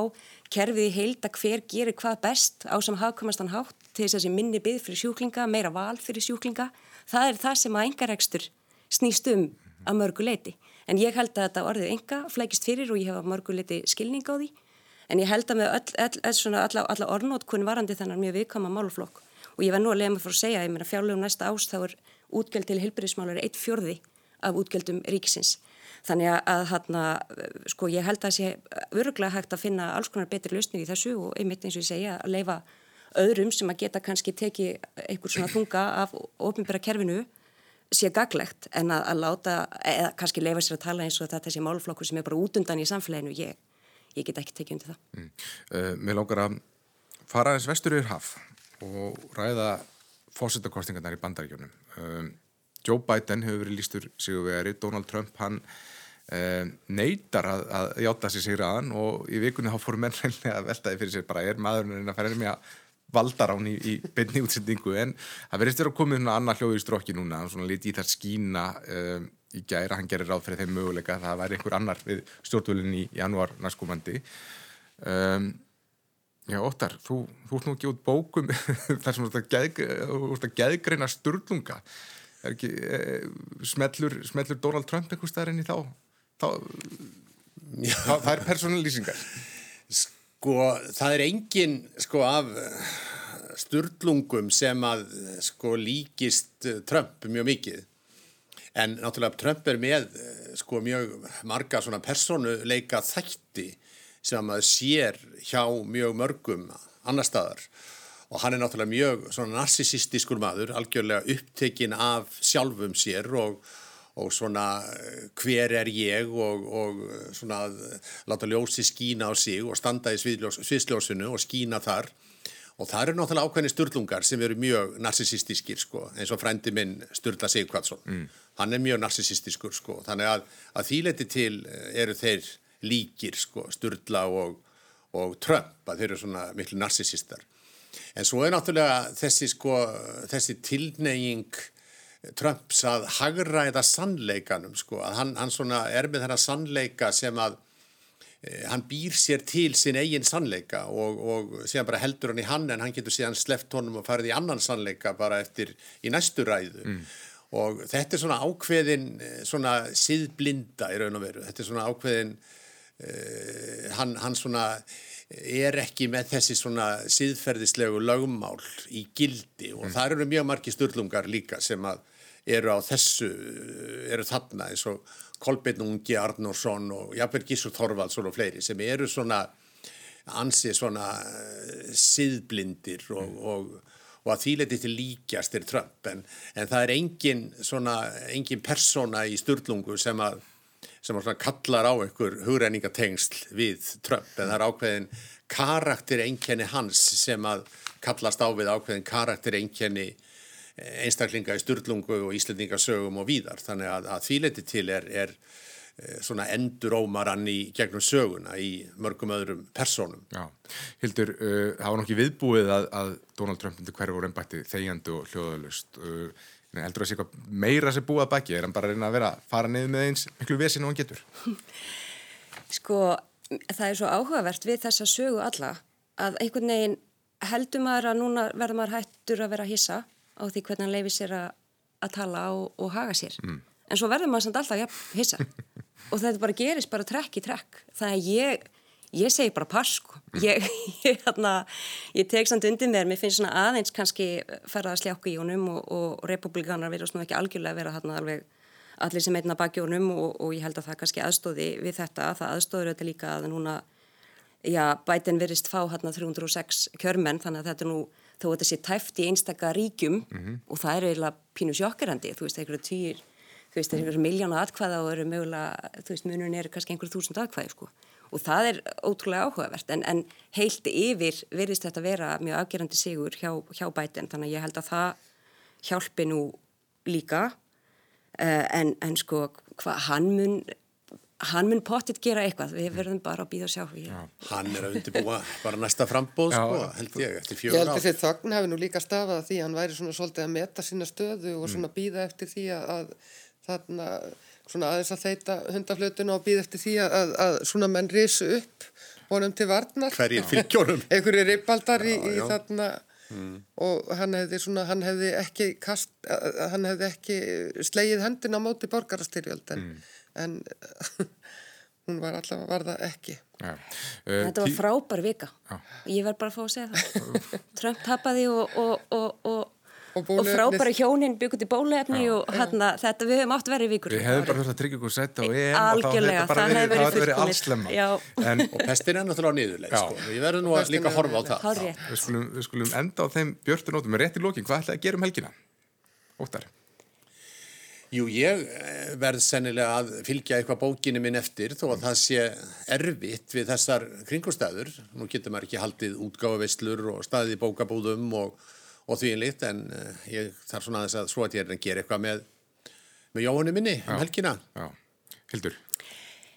kerfið í heilda hver gerir hvað best á sem hafkommastan hátt til þess að þessi minni byggð fyrir sjúklinga, meira val fyrir sjúklinga. Það er það sem að engarekstur snýst um að mörgu leiti. En ég held að þetta orðið enga flækist fyrir og ég hef að mörgu leiti skilning á því. En ég held að með öll, öll, öll, alla, alla orðnótkun varandi þannig mjög viðkama máluflokk og ég var nú að lega mig fyrir að segja, ég meina fjárlegum næsta ást þá er útgjöld til heilbyrðismálar eitt fjörði af útgjöldum ríkisins. Þannig að hérna, sko, ég held að það sé öruglega hægt að finna alls konar betri lausning í þessu og einmitt eins og ég segja að leifa öðrum sem að geta kannski tekið einhver svona þunga af ofinbæra kerfinu sé gaglegt en að, að láta, eða kannski leifa sér að tala eins og þetta sé málflokkur sem er bara útundan í samfélaginu, ég, ég get ekki tekið undir það. Mm. Uh, mér lókar að fara eins vestur yfir haf og ræða fósittakostingarnar í bandaríkjónum. Um, Joe Biden hefur verið lístur sigurvegari, Donald Trump hann um, neytar að, að játa sér sigur aðan og í vikunni þá fóru menn reynilega að veltaði fyrir sér bara er maðurinn að færa með að valdarán í, í beinni útsendingu en það verðist verið að koma svona annar hljóðu í strokki núna, svona liti í það skína um, í gæra, hann gerir ráð fyrir þeim möguleika það væri einhver annar við stjórnvölinn í janúar næstkomandi. Um, Já, Óttar, þú, þú ert nú ekki út bókum þar sem þú ert að geðgreina sturlunga. Er ekki, e, smellur, smellur Donald Trump einhver staðar inn í þá, þá það er personalýsingar Sko, það er engin sko af sturlungum sem að sko líkist Trump mjög mikið. En náttúrulega Trump er með sko mjög marga svona personuleika þætti sem maður sér hjá mjög mörgum annar staðar. Og hann er náttúrulega mjög svona narsisistískur maður, algjörlega upptekinn af sjálfum sér og, og svona hver er ég og, og svona láta ljósi skína á sig og standa í sviðsljósinu og skína þar og það eru náttúrulega ákveðni styrlungar sem eru mjög narsisistískir sko, eins og frendi minn Sturla Sigvardsson, mm. hann er mjög narsisistískur sko, þannig að, að þýleiti til eru þeir líkir sko, Sturla og, og Trump að þeir eru svona miklu narsisistar. En svo er náttúrulega þessi, sko, þessi tilneying Trumps að hagraða sannleikanum sko, að hann, hann svona er með þennan sannleika sem að e, hann býr sér til sin eigin sannleika og, og séðan bara heldur hann í hann en hann getur síðan sleppt honum og farið í annan sannleika bara eftir í næstu ræðu. Mm. Og þetta er svona ákveðin, svona siðblinda í raun og veru, þetta er svona ákveðin Uh, hann, hann svona er ekki með þessi svona síðferðislegu lögmál í gildi og mm. það eru mjög margi störlungar líka sem að eru á þessu, eru þarna eins og Kolbeinn Ungi, Arnórsson og Jafnveld Gísur Þorvaldsson og fleiri sem eru svona ansið svona uh, síðblindir og, mm. og, og að þýleiti til líkjast er Trump en, en það er engin svona, engin persóna í störlungu sem að sem kallar á einhver hugreiningatengsl við Trump en það er ákveðin karakter einkenni hans sem að kallast á við ákveðin karakter einkenni eh, einstaklinga í styrlungu og íslendingasögum og víðar. Þannig að, að þýleiti til er, er eh, svona endurómarann í gegnum söguna í mörgum öðrum personum. Já, Hildur, uh, það var nokkið viðbúið að, að Donald Trump myndi hverju voru ennbætti þegjandi og hljóðalust uh, heldur það sé eitthvað meira sem búið að baki? Er hann bara að reyna að vera að fara niður með eins miklu vesin og hann getur? Sko, það er svo áhugavert við þessa sögu alla að einhvern veginn heldur maður að núna verður maður hættur að vera að hissa á því hvernig hann leifir sér að, að tala og, og haga sér. Mm. en svo verður maður samt alltaf ja, hissa. Og þetta bara gerist bara trekk í trekk. Þannig að ég ég segi bara pass sko. Ég, ég, hérna, ég tek samt undir mér. Mér finnst svona aðeins kannski fara að sljáka í honum og, og republikanar verðast nú ekki algjörlega vera hérna alveg allir sem einna baki honum og, og ég held að það kannski aðstóði við þetta. Það aðstóður þetta líka að núna já, bætin verist fá hérna 306 kjörmenn þannig að þetta nú þó að þetta sé tæft í einstaka ríkjum mm -hmm. og það er eiginlega pínu sjokkerandi þú veist, einhverju týr þú veist, einhverju miljónu atkvæða og eru mögulega, þú veist, munun er kannski einhverju þúsund atkvæði sko og það er ótrúlega áhugavert en, en heilt yfir verðist þetta vera mjög afgerandi sigur hjá, hjá bætin þannig að ég held að það hjálpi nú líka uh, en, en sko hvað hann mun hann mun pottit gera eitthvað, við verðum bara að býða og sjá. Ég, Hann er að undirbúa bara næsta frambóð, Já. sko, held ég, eftir Ég fjögur held ár. að þessi þögn hafi nú líka stafað að því hann væri svona svolítið að meta sína stöðu og svona býða eftir því að, að þarna svona aðeins að þeita hundaflötuna og býða eftir því að, að, að svona menn risu upp honum til varnar. Hverjir fylgjónum? einhverju ribbaldar í, í já. þarna og hann hefði svona, hann hefði ekki kast, hann hefði ekki slegið hendina á móti borgarastyrjöld en, en hún var allavega var það ekki. Já. Uh, þetta var tí- frábær vika. Ég verð bara að fá að segja það. Trump tapaði og, og, og, og, Og og frábæra hjónin byggut í bóluefni og hérna, þetta við höfum átt verið vikur. Við hefðum bara þurft að tryggja ykkur sett á EM Algjörlega, það bara verið verið, verið. En Og pestin er náttúrulega Já. sko. Við verðum nú að líka er horfa á það. Við skulum, við skulum enda á þeim björtu nótum, með rétt í lokin, hvað ætlaði að gera um helgina? Óttar. Jú, ég eh, verð sennilega að fylgja eitthvað bókinni minn eftir þó að það sé erfitt við þessar kringustæður. Nú getur maður ekki haldið útgáfavislur og staðið í bókabúðum og, og því einlitt en uh, ég þarf svona aðeins að svo að ég er að gera eitthvað með, með jóhannu minni um helgina. Já. Hildur.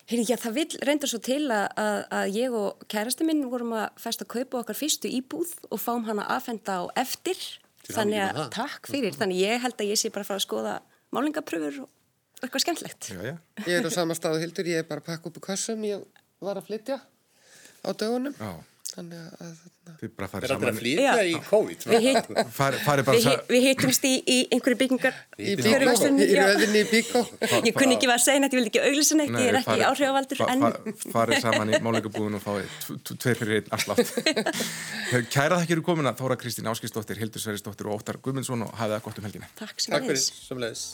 Heyrðu, já, það vil reynda svo til að, að, að ég og kærasti minn vorum að festa að kaupa okkar fyrstu íbúð og fáum hana aðfenda á eftir. Þannig að, takk fyrir, þannig ég held að ég sé bara að fara að skoða málingapröfur og eitthvað skemmtlegt. Já, já. Ég er á sama staðu hildur, ég er bara að pakka upp í kassum, ég var að flytja á dögunum. Já. Þannig að þarna, Þið bara Er farið saman. Við, við, við hittumst í, í einhverju byggingar. í röðinni í bíkó. Ég kunni ekki að segja neitt, ég vildi ekki auglýsa neitt, ég er ekki áhrifavaldur Farið saman í málingabúðun og fáið tv- tv- tveir fyrir einn afslátt. Kæra þakkir komuna Þóra Kristín Áskistóttir, Hildur Sveristóttir og Óttar Guðmundsson og hafið það gott um helgina. Takk sem samleis.